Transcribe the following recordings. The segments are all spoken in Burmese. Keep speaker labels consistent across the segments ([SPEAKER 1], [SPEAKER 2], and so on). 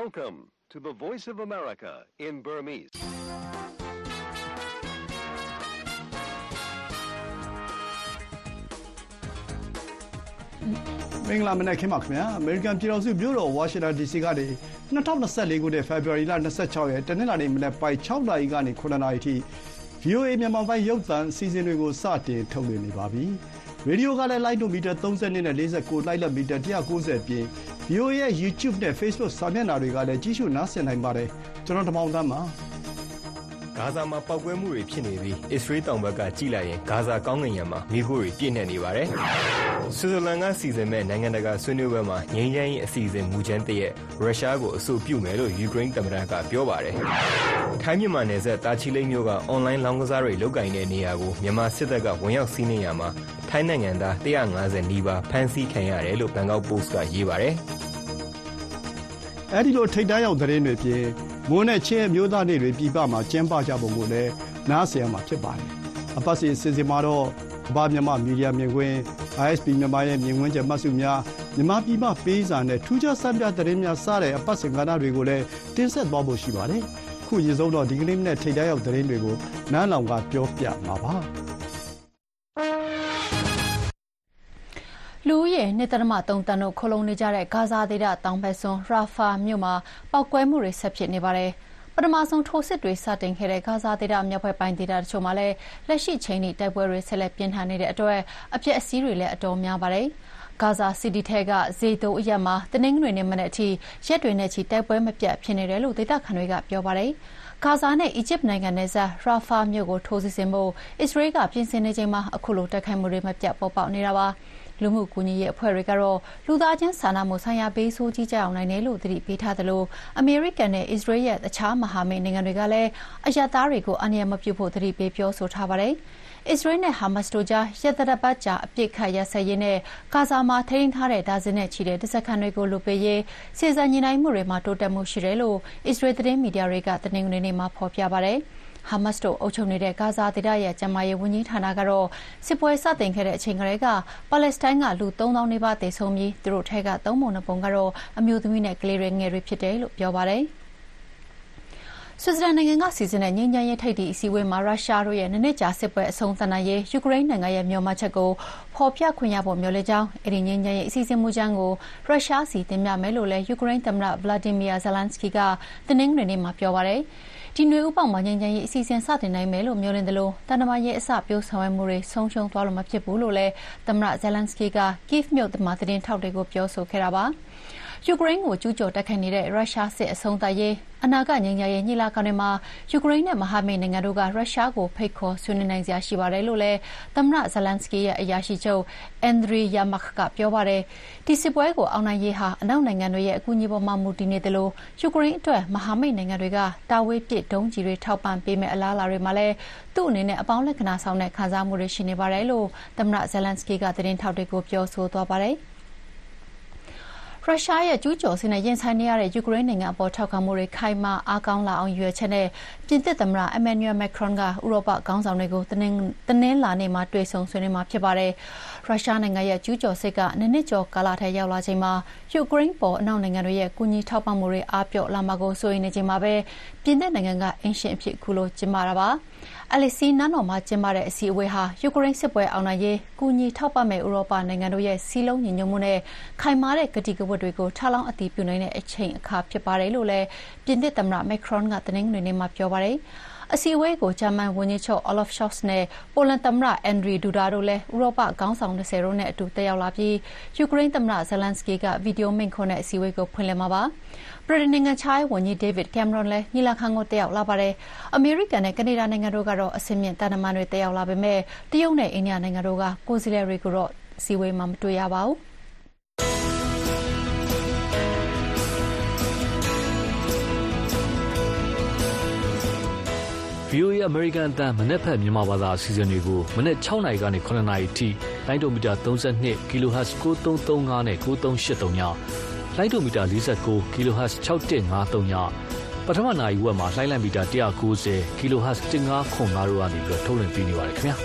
[SPEAKER 1] Welcome to the Voice of America in Burmese.
[SPEAKER 2] ။မင်္ဂလာမနက်ခင်းပါခင်ဗျာ။ American ပြည်တော်စုမြို့တော် Washington DC ကနေ2024ခုနှစ် February လ26ရက်တနင်္လာနေ့မနက်ပိုင်း6နာရီကနေ9နာရီထိ VOA မြန်မာပိုင်းရုပ်သံအစီအစဉ်တွေကိုစတင်ထုတ်လွှင့်နေပါပြီ။ရေဒီယိုကလည်းလိုင်းဒိုမီတာ32နဲ့49လိုက်လက်မီတာ190ပြင် VOA ရဲ့ YouTube နဲ့ Facebook စာမျက်နှာတွေကလည်း ကြည့်ရှု နားဆင်နိုင်ပါတယ်။ကျွန်တော်တမောင်သန်းပါ။
[SPEAKER 3] ဂါဇာမှာ ပောက်ကွဲမှုတွေဖြစ်နေပြီး အစ္စရေးတောင်ဘက်က ကြည့်လိုက်ရင် ဂါဇာကောင်းကင်ယံမှာမိခိုးတွေ ပြည့်နေနေပါတယ်။ဆွစ်ဇာလန်က စီစဉ်မဲ့နိုင်ငံတကာဆွေးနွေးပွဲမှာ ငြိမ်းချမ်းရေးအစီအစဉ်မူချမ်းတရက်ရုရှားကို အဆိုပြုမယ်လို့ ယူကရိန်းသမ္မတက ပြောပါတယ်။ထိုင်းမြန်မာနယ်စပ် တာချီလိတ်မြို့က အွန်လိုင်းလောင်းကစားတွေ လုပ်ကင်တဲ့နေရာကို မြန်မာစစ်တပ်က ဝင်ရောက်စီးနင်းရမှာ ထိုင်းနိုင်ငံသား150နီးပါး ဖမ်းဆီးခံရတယ်လို့ ဘန်ကောက်ပို့စ်က ရေးပါတယ်။
[SPEAKER 2] အဲဒီလို ထိတ်တန်းရောက် သတင်းတွေပြင် မွန်းနဲ့ချင်းအမျိုးသားနေ့တွေပြည်ပမှာကျင်းပကြပုံကိုလည်းနားဆင်ရမှာဖြစ်ပါတယ်။အပတ်စဉ်အစီအစဉ်မှာတော့ကမ္ဘာ့မြန်မာမီဒီယာမြင်ကွင်း ISP မြန်မာရဲ့မြင်ကွင်းချက်မှတ်စုများမြန်မာပြည်ပပေးစာနဲ့ထူးခြားစံပြသတင်းများစတဲ့အပတ်စဉ်ကဏ္ဍတွေကိုလည်းတင်ဆက်သွားဖို့ရှိပါတယ်။ခုရင်ဆုံးတော့ဒီကနေ့မနေ့ထိတ်တန်းရောက်သတင်းတွေကိုနန်းလောင်ကပြောပြမှာပါ။
[SPEAKER 4] လူဦးရေ ၂.၃ သန်းတို့ ခိုလှုံနေကြတဲ့ ဂါဇာဒေသတောင်ဘက်စွန်းရာဖာမြို့မှာ ပေါက်ကွဲမှုတွေ ဆက်ဖြစ်နေပါတယ်။ပထမဆုံး ထိုးစစ်တွေစတင်ခဲ့တဲ့ ဂါဇာဒေသ မြောက်ဘက်ပိုင်းဒေသတချို့မှာလည်း လက်ရှိအချိန်ထိ တိုက်ပွဲတွေ ဆက်လက်ပြင်းထန်နေတဲ့အတွက် အပျက်အစီးတွေလည်း အတော်များပါတယ်။ဂါဇာစီးတီးထဲကဇေတုန်အရပ်မှာ တနင်္ဂနွေနေ့မနက်အထိ ရက်တွေနဲ့ချီ တိုက်ပွဲမပြတ်ဖြစ်နေတယ်လို့ ဒေသခံတွေက ပြောပါတယ်။ဂါဇာနဲ့ အီဂျစ်နိုင်ငံနယ်စပ်ရာဖာမြို့ကို ထိုးစစ်ဆင်ဖို့ အစ္စရေးလ်ကပြင်ဆင်နေချိန်မှာ ခုလို တိုက်ခိုက်မှုတွေ မပြတ်ပေါ်ပေါက်နေတာပါ။ လူမှုကူညီရေးအဖွဲ့တွေကတော့ လူသားချင်းစာနာမှုဆိုင်ရာ ဘေးဆိုးကြီး ကျရောက်နိုင်တယ်လို့ သတိပေးထားသလို အမေရိကန်နဲ့ အစ္စရေးရဲ့တခြားမဟာမိတ်နိုင်ငံတွေကလည်း အရပ်သားတွေကို အန္တရာယ်မပြုဖို့ သတိပေးပြောဆိုထားပါတယ်။အစ္စရေးနဲ့ဟာမတ်စ်တို့ကြား ရက်သတ္တပတ်ကြာ အပစ်အခတ်ရပ်စဲရေးနဲ့ ဂါဇာမှာထိန်းသိမ်းထားတဲ့ ဒါဇင်နဲ့ချီတဲ့ဓားစာခံတွေကို လွှတ်ပေးရေး စေ့စပ်ညှိနှိုင်းမှုတွေမှာ တိုးတက်မှုရှိတယ်လို့ အစ္စရေးသတင်းမီဒီယာတွေက တနင်္ဂနွေနေ့မှာ ဖော်ပြပါတယ်။ ဟာမတ်စ်တို့အုပ်ချုပ်နေတဲ့ ဂါဇာဒေသရဲ့ ကျန်းမာရေးဝန်ကြီးဌာနကတော့ စစ်ပွဲစတင်ခဲ့တဲ့အချိန်ကတည်းက ပါလက်စတိုင်းက လူ၃သောင်းနီးပါးသေဆုံးပြီး သူတို့ထဲက သုံးပုံနှစ်ပုံကတော့ အမျိုးသမီးနဲ့ ကလေးတွေငယ်တွေဖြစ်တယ်လို့ ပြောပါတယ်။ဆွစ်ဇာလန်နိုင်ငံကစီစဉ်တဲ့ ငြိမ်းချမ်းရေးထိပ်သီးအစည်းအဝေးမှာ ရုရှားတို့ရဲ့နှစ်နှစ်ကြာစစ်ပွဲ အဆုံးသတ်နိုင်ရေး ယူကရိန်းနိုင်ငံရဲ့ မျှော်မှန်းချက်ကို ဖော်ပြခွင့်ရဖို့ မျှော်လင့်ကြောင်း အဲဒီငြိမ်းချမ်းရေးအစီအစဉ်မူကြမ်းကို ရုရှားဆီတင်ပြမယ်လို့လည်း ယူကရိန်းသမ္မတ Vladimir Zelensky ကတနင်္ဂနွေနေ့မှာ ပြောပါတယ်။ ဒီနွေဦးပေါက်မှာငြိမ်းချမ်းရေးအစီအစဉ်စတင်နိုင်မယ်လို့မျှော်လင့်သလိုတန်တမာရေးအစပျိုးဆောင်ရွက်မှုတွေဆုံးရှုံးသွားလို့မဖြစ်ဘူးလို့လည်းသမ္မတ Zelensky က Kyiv မြို့မှာသတင်းထောက်တွေကိုပြောဆိုခဲ့တာပါ။ ယူကရိန်းကို ကျူးကျော်တိုက်ခိုက်နေတဲ့ ရုရှားစစ်အဆုံးသတ်ရေး အနာဂတ်ငြိမ်းချမ်းရေး ညီလာခံတွေမှာ ယူကရိန်းနဲ့ မဟာမိတ်နိုင်ငံတို့က ရုရှားကို ဖိတ်ခေါ်ဆွေးနွေးနိုင်စရာ ရှိပါတယ်လို့လည်း သမ္မတဇလန်စကီရဲ့ အရာရှိချုပ်အန်ဒရီယာမခ်ကပြောပါတယ်။ဒီစစ်ပွဲကို အောင်နိုင်ရေးဟာ အနောက်နိုင်ငံတွေရဲ့ အကူအညီပေါ်မှာ မူတည်နေသလို ယူကရိန်းအတွက် မဟာမိတ်နိုင်ငံတွေက တာဝေးပစ်ဒုံးကျည်တွေ ထောက်ပံ့ပေးမယ့် အလားအလာတွေမှာလည်း သူ့အနေနဲ့ အပေါင်းလက္ခဏာဆောင်တဲ့ ခံစားမှုတွေ ရှိနေပါတယ်လို့ သမ္မတဇလန်စကီကသတင်းထောက်တွေကို ပြောဆိုသွားပါတယ်။ ရုရှားရဲ့ကျူးကျော်စစ်နဲ့ရင်ဆိုင်နေရတဲ့ယူကရိန်းနိုင်ငံအပေါ်ထောက်ခံမှုတွေခိုင်မာအားကောင်းလာအောင်ရည်ရွယ်ချက်နဲ့ပြင်သစ်သမ္မတ Emmanuel Macron ကဥရောပခေါင်းဆောင်တွေကိုတနင်္လာနေ့မှာတွေ့ဆုံဆွေးနွေးမှာဖြစ်ပါတယ်။ ရုရှားနိုင်ငံရဲ့ကျူးကျော်စစ်ကနှစ်နှစ်ကျော်ကာလထဲရောက်လာချိန်မှာယူကရိန်းပေါ်အနောက်နိုင်ငံတွေရဲ့ကူညီထောက်ပံ့မှုတွေအားပျော့လာမှာကိုစိုးရိမ်နေချိန်မှာပဲပြင်သစ်နိုင်ငံကအိမ်ရှင်အဖြစ်ခုလိုကျင်းပတာပါ။အလီစီနန်းတော်မှာကျင်းပတဲ့အစည်းအဝေးဟာယူကရိန်းစစ်ပွဲအောင်နိုင်ရေးကူညီထောက်ပံ့မယ့်ဥရောပနိုင်ငံတို့ရဲ့စီးလုံးညီညွတ်မှုနဲ့ခိုင်မာတဲ့ကတိကဝတ်တွေကိုထားလောင်းအတည်ပြုနိုင်တဲ့အချိန်အခါဖြစ်ပါတယ်လို့လည်းပြင်သစ်သမ္မတမက်ခရွန်ကတနင်္ဂနွေနေ့မှာပြောပါတယ်။ အစည်းအဝေးကို ဂျာမန်ဝန်ကြီးချုပ် Olaf Scholz နဲ့ ပိုလန်သမ္မတ Andrzej Duda တို့လည်း ဥရောပခေါင်းဆောင် ၂၀ တို့နဲ့အတူ တက်ရောက်လာပြီး ယူကရိန်းသမ္မတ Zelenskyy ကဗီဒီယိုမိန့်ခွန်းနဲ့ အစည်းအဝေးကို ဖွင့်လှစ်မှာပါ။ဗြိတိန်နိုင်ငံခြားရေးဝန်ကြီး David Cameron လည်း ညီလာခံကို တက်ရောက်လာပါတယ်။အမေရိကန်နဲ့ ကနေဒါနိုင်ငံတို့ကတော့ အဆင့်မြင့်သံတမန်တွေ တက်ရောက်လာပေမဲ့တရုတ်နဲ့ အိန္ဒိယနိုင်ငံတို့က ကိုယ်စားလှယ်တွေကိုတော့ အစည်းအဝေးမှာ မတွေ့ရပါဘူး။
[SPEAKER 5] VOA American အတန်းမနေ့ဖက်မြန်မာဘာသာအစီအစဉ်တွေကိုမနေ့6နာရီကနေ9နာရီထိလိုင်းဒိုမီတာ32 kHz 9335နဲ့9383ညလိုင်းဒိုမီတာ49 kHz 6153ညပထမနာရီဝက်မှာလိုင်းလံမီတာ190 kHz 1505တို့ကနေပြီးထုတ်လွှင့်ပေးနေပါတယ်ခင်ဗျာ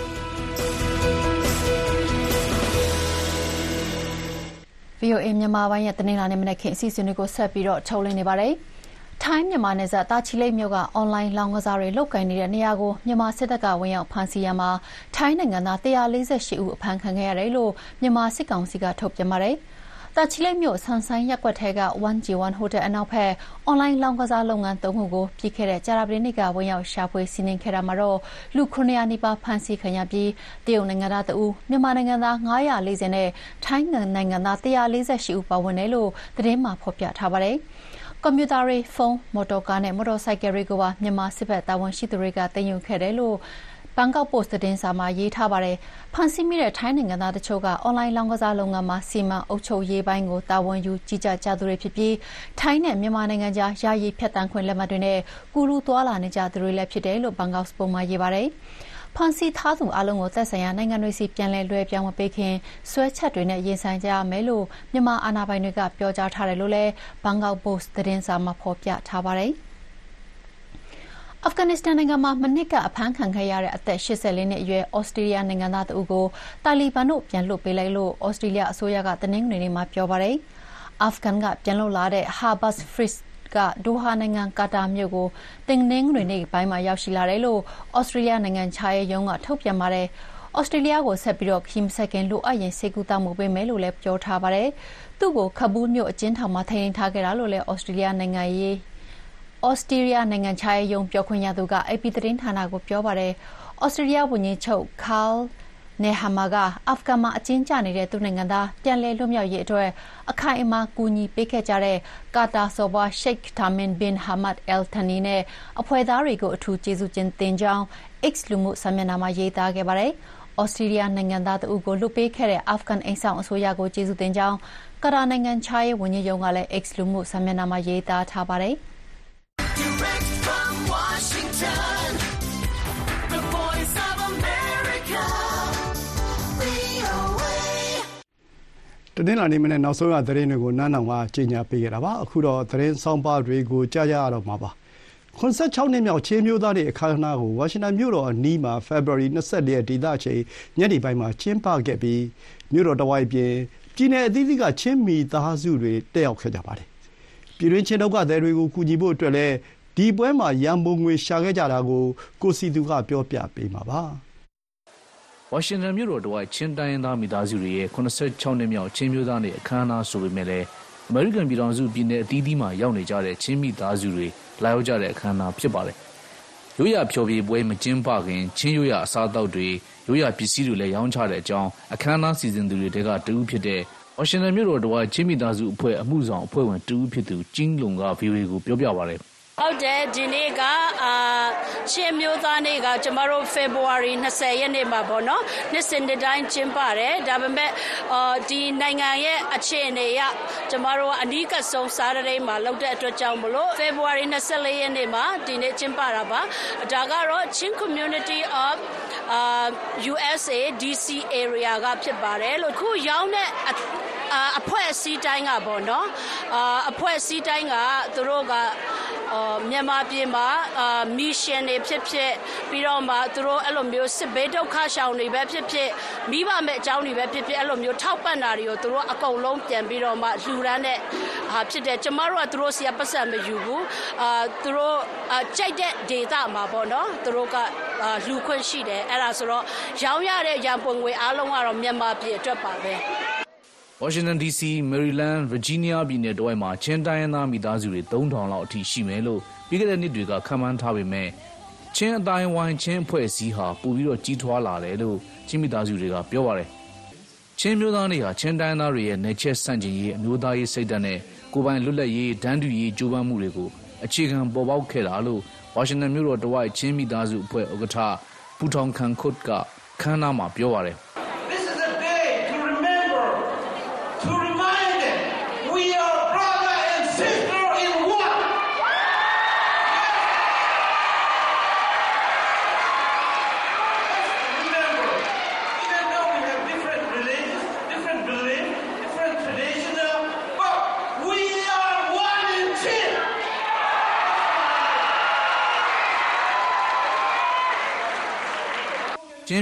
[SPEAKER 4] VOA မြန်မာပိုင်းရဲ့သတင်းလာနေမနေ့ခင်အစီအစဉ်တွေကိုဆက်ပြီးတော့ထုတ်လွှင့်နေပါတယ်။ ထိုင်းမြန်မာနယ်စပ် တာချီလိတ်မြို့က အွန်လိုင်းလောင်းကစားတွေ လုပ်ကိုင်နေတဲ့နေရာကို မြန်မာစစ်တပ်က ဝင်ရောက်ဖမ်းဆီးရမှာ ထိုင်းနိုင်ငံသား148ဦး အဖမ်းခံခဲ့ရတယ်လို့ မြန်မာစစ်ကောင်စီက ထုတ်ပြန်ပါတယ်။တာချီလိတ်မြို့ ဆန်ဆိုင်ရပ်ကွက်ထဲက 1G1 ဟိုတယ်အနောက်ဘက် အွန်လိုင်းလောင်းကစားလုပ်ငန်း ၃ ခုကို ပြီးခဲ့တဲ့ကြာသပတေးနေ့က ဝင်ရောက်ရှာဖွေစီးနင်းခဲ့တာမှာတော့လူ900နီးပါး ဖမ်းဆီးခံရပြီး တရုတ်နိုင်ငံသားတဦး မြန်မာနိုင်ငံသား940နဲ့ ထိုင်းနိုင်ငံသား148ဦး ပါဝင်တယ်လို့ သတင်းမှာ ဖော်ပြထားပါတယ်။ ကွန်ပျူတာတွေ ဖုန်း မော်တော်ကားနဲ့ မော်တော်ဆိုင်ကယ်တွေကိုပါ မြန်မာစစ်ဘက်တာဝန်ရှိသူတွေကတင်ယူခဲ့တယ်လို့ ဘန်ကောက်ပို့စ်သတင်းစာမှာ ရေးထားပါတယ်။ဖမ်းဆီးမိတဲ့ ထိုင်းနိုင်ငံသားတချို့က အွန်လိုင်းလောင်းကစားလုပ်ငန်းမှာ စီမံအုပ်ချုပ်ရေးပိုင်းကို တာဝန်ယူကြီးကြပ်ကြသူတွေဖြစ်ပြီး ထိုင်းနဲ့မြန်မာနိုင်ငံကြား ယာယီဖြတ်တန်းခွင့်လက်မှတ်တွေနဲ့ ကူလူသွားလာနေကြသူတွေလည်းဖြစ်တယ်လို့ ဘန်ကောက်စ်ပိုမှာ ရေးပါတယ်။ ဖမ်းဆီးထားသူအလုံးကိုသက်ဆိုင်ရာနိုင်ငံတွေစီပြန်လည်လွှဲပြောင်းမပေးခင်ဆွဲချက်တွေနဲ့ရင်ဆိုင်ကြရမယ်လို့မြန်မာအာဏာပိုင်တွေကပြောကြားထားတယ်လို့လည်းဘန်ကောက်ပို့စ်သတင်းစာမှာဖော်ပြထားပါတယ်။အာဖဂန်နစ္စတန်နိုင်ငံမှာမနှစ်ကအဖမ်းခံခဲ့ရတဲ့အသက်84နှစ်အရွယ်ဩစတြေးလျနိုင်ငံသားတဦးကိုတာလီဘန်တို့ပြန်လွှတ်ပေးလိုက်လို့ဩစတြေးလျအစိုးရကတနင်္ဂနွေနေ့မှာပြောပါတယ်။အာဖဂန်ကပြန်လွတ်လာတဲ့ Harbus Fris က ဒိုဟာနိုင်ငံ ကာတာမြို့ကိုတင်နင်းငွေနေ့ပိုင်းမှာ ရောက်ရှိလာတယ်လို့ဩစတြေးလျ နိုင်ငံခြားရေးရုံးက ထုတ်ပြန်ပါတယ်။ဩစတြေးလျကို ဆက်ပြီးတော့ခီမစကန်လိုအပ်ရင်စေကူတာမှုပေးမယ်လို့လည်း ပြောထားပါတယ်။သူ့ကိုခပူးမြို့ အကျဉ်းထောင်မှာ ထိန်းထားခဲ့တာလို့လည်းဩစတြေးလျနိုင်ငံရေးဩစတြေးလျ နိုင်ငံခြားရေးရုံး ပြောခွင့်ရသူက AP သတင်းဌာနကို ပြောပါတယ်။ဩစတြေးလျဝန်ကြီးချုပ် Karl Nehammer ကအာဖဂန်မှာအကျဉ်းကျနေတဲ့သူ့နိုင်ငံသားပြန်လည်လွတ်မြောက်ရေးအတွက်အခိုင်အမာကူညီပေးခဲ့ကြတဲ့ကာတာစော်ဘွား Sheikh Tamim bin Hamad Al Thani နဲ့အဖွဲ့သားတွေကိုအထူးကျေးဇူးတင်ကြောင်း X လူမှုစာမျက်နှာမှာရေးသားခဲ့ပါတယ်။ဩစတြေးလျနိုင်ငံသားတဦးကိုလွှတ်ပေးခဲ့တဲ့အာဖဂန်အိမ်စောင့်အစိုးရကိုကျေးဇူးတင်ကြောင်းကာတာနိုင်ငံခြားရေးဝန်ကြီးရုံးကလည်း X လူမှုစာမျက်နှာမှာရေးသားထားပါတယ်။
[SPEAKER 2] တနင်္လာနေ့မနေ့နောက်ဆုံးရသတင်းတွေကိုနန်းနောင်ကကြီးညာပေးခဲ့တာပါအခုတော့သတင်းဆောင်ပါတွေကိုကြားကြရတော့မှာပါ86နှစ်မြောက်ချင်းမျိုးသားတွေအခမ်းအနားကိုဝါရှင်တန်မြို့တော်အနီးမှာ February 24ရက်ဒေသအချိန်ညနေပိုင်းမှာကျင်းပခဲ့ပြီးမြို့တော်တဝိုက်ပြင်ပြည်내အသီးသီးကချင်းမီသားစုတွေတက်ရောက်ခဲ့ကြပါတယ်ပြည်တွင်းချင်းဒုက္ခသည်တွေကိုကူညီဖို့အတွက်လည်းဒီပွဲမှာရန်ပုံငွေရှာခဲ့ကြတာကိုကိုစီသူကပြောပြပေးမှာပါ။
[SPEAKER 6] ဝါရှင်တန်မြို့တော်တဝိုက်ချင်းတိုင်းရင်းသားမိသားစုတွေရဲ့86နှစ်မြောက်ချင်းမျိုးသားနေ့အခမ်းအနားဆိုပေမဲ့လည်းအမေရိကန်ပြည်ထောင်စုပြည်내အသီးသီးမှာရောက်နေကြတဲ့ချင်းမိသားစုတွေလာရောက်ကြတဲ့အခမ်းအနားဖြစ်ပါတယ်။ရိုးရာဖျော်ဖြေပွဲမကျင်းပခင်ချင်းရိုးရာအစားအသောက်တွေရိုးရာပစ္စည်းတွေလည်းရောင်းချတဲ့အကြောင်းအခမ်းအနားစီစဉ်သူတွေတဲကတူဖြစ်တဲ့ဝါရှင်တန်မြို့တော်တဝိုက်ချင်းမိသားစုအဖွဲ့အမှုဆောင်အဖွဲ့ဝင်တူဖြစ်သူကျင်းလုံက VOA ကိုပြောပြပါရယ်
[SPEAKER 7] ဟုတ်တယ်ဒီနေ့ကအာချင်းမျိုးသားနေ့ကကျမတို့ February 20ရက်နေ့မှာပေါ့နော်နှစ်စဉ်တစ်တိုင်းကျင်းပတယ်ဒါပေမဲ့အာဒီနိုင်ငံရဲ့အခြေအနေအရကျမတို့ကအနီးကပ်ဆုံးစားတရိတ်မှာလောက်တဲ့အတွက်ကြောင့်မလို့ February 24ရက်နေ့မှာဒီနေ့ကျင်းပတာပါဒါကတော့ Chin Community of uh, USA DC area ကဖြစ်ပါတယ်လို့ခုရောက်တဲ့ အာအဖွဲ့အစည်းတိုင်းကပေါ့နော်အာအဖွဲ့အစည်းတိုင်းကသူတို့ကအာမြန်မာပြည်မှာအာမီရှင်တွေဖြစ်ဖြစ်ပြီးတော့မှသူတို့အဲ့လိုမျိုးစစ်ဘေးဒုက္ခရှောင်တွေပဲဖြစ်ဖြစ်မိဘမဲ့အကြောင်းတွေပဲဖြစ်ဖြစ်အဲ့လိုမျိုးထောက်ပံ့တာတွေကိုသူတို့အကုန်လုံးပြန်ပြီးတော့မှလှူဒန်းတဲ့ဟာဖြစ်တယ်ကျမတို့ကသူတို့ဆီကပတ်စံမယူဘူးအာသူတို့အာကြိုက်တဲ့ဒေတာမှာပေါ့နော်သူတို့ကအာလှူခွင့်ရှိတယ်အဲ့ဒါဆိုတော့ရောင်းရတဲ့ရန်ပုံငွေအားလုံးကတော့မြန်မာပြည်အတွက်ပါပဲ
[SPEAKER 6] ဝါရှင်တန် DC, Maryland, Virginia ပြည်နယ်တဝိုက်မှာ ချင်းတိုင်းရင်းသားမိသားစုတွေ3000လောက်အထိ ရှိမယ်လို့ ပြီးခဲ့တဲ့နှစ်တွေက ခန့်မှန်းထားပေမဲ့ ချင်းအတိုင်းဝိုင်း ချင်းအဖွဲ့အစည်းဟာ ပိုပြီးတော့ ကြီးထွားလာတယ်လို့ ချင်းမိသားစုတွေက ပြောပါတယ်။ချင်းမျိုးသားတွေဟာ ချင်းတိုင်းရင်းသားတွေရဲ့နေချက်ဆန့်ကျင်ရေး အမျိုးသားရေးစိတ်ဓာတ်နဲ့ ကိုယ်ပိုင်လွတ်လပ်ရေးဒန်းတူရေး ကြိုးပမ်းမှုတွေကို အခြေခံပေါ်ပေါက်ခဲ့တာလို့ ဝါရှင်တန်မြို့တော်တဝိုက် ချင်းမိသားစုအဖွဲ့ ဥက္ကဋ္ဌ ပူထောင်ခန်ခွတ်ကခမ်းနားမှာ ပြောပါတယ်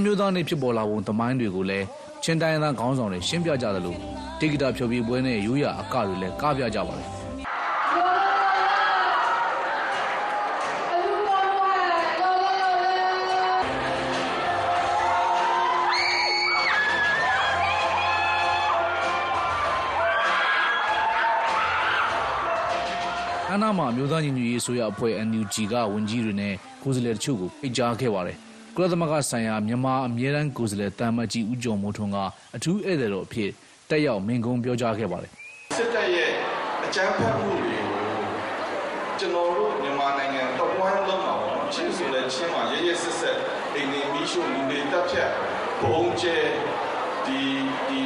[SPEAKER 6] မျိုးသားနေဖြစ်ပေါ်လာပုံသမိုင်းတွေကိုလည်းချင်းတိုင်းရင်းသားခေါင်းဆောင်တွေရှင်းပြကြတယ်လို့တေဂီတာဖျော်ဖြေပွဲနဲ့ရိုးရာအကတွေလည်းကားပြကြပါတယ်အနာမှာအမျိုးသားညီညွတ်ရေးဆိုရအဖွဲ့ NUG ကဝန်ကြီးတွေနဲ့ကိုယ်စားလှယ်တချို့ကိုဖိတ်ကြားခဲ့ပါတယ်။ ကုလသမဂ္ဂဆိုင်ရာမြန်မာအမြဲတမ်းကိုယ်စားလှယ်တာမတ်ကြီးဦးကျော်မိုးထွန်းကအထူးဧည့်သည်တော်အဖြစ်တက်ရောက်မင်ကုန်းပြောကြားခဲ့ပါတယ်
[SPEAKER 8] စစ်တပ်ရဲ့အကြမ်းဖက်မှုတွေကိုကျွန်တော်တို့မြန်မာနိုင်ငံတော့ဝိုင်းလုံးမှာပေါ့ချင်းဆိုတဲ့ချင်းမှာရရဆက်ဆက်အိမ်နေမီးရှို့လူတွေတပ်ဖြတ်ဘုံကျဲဒီဒီ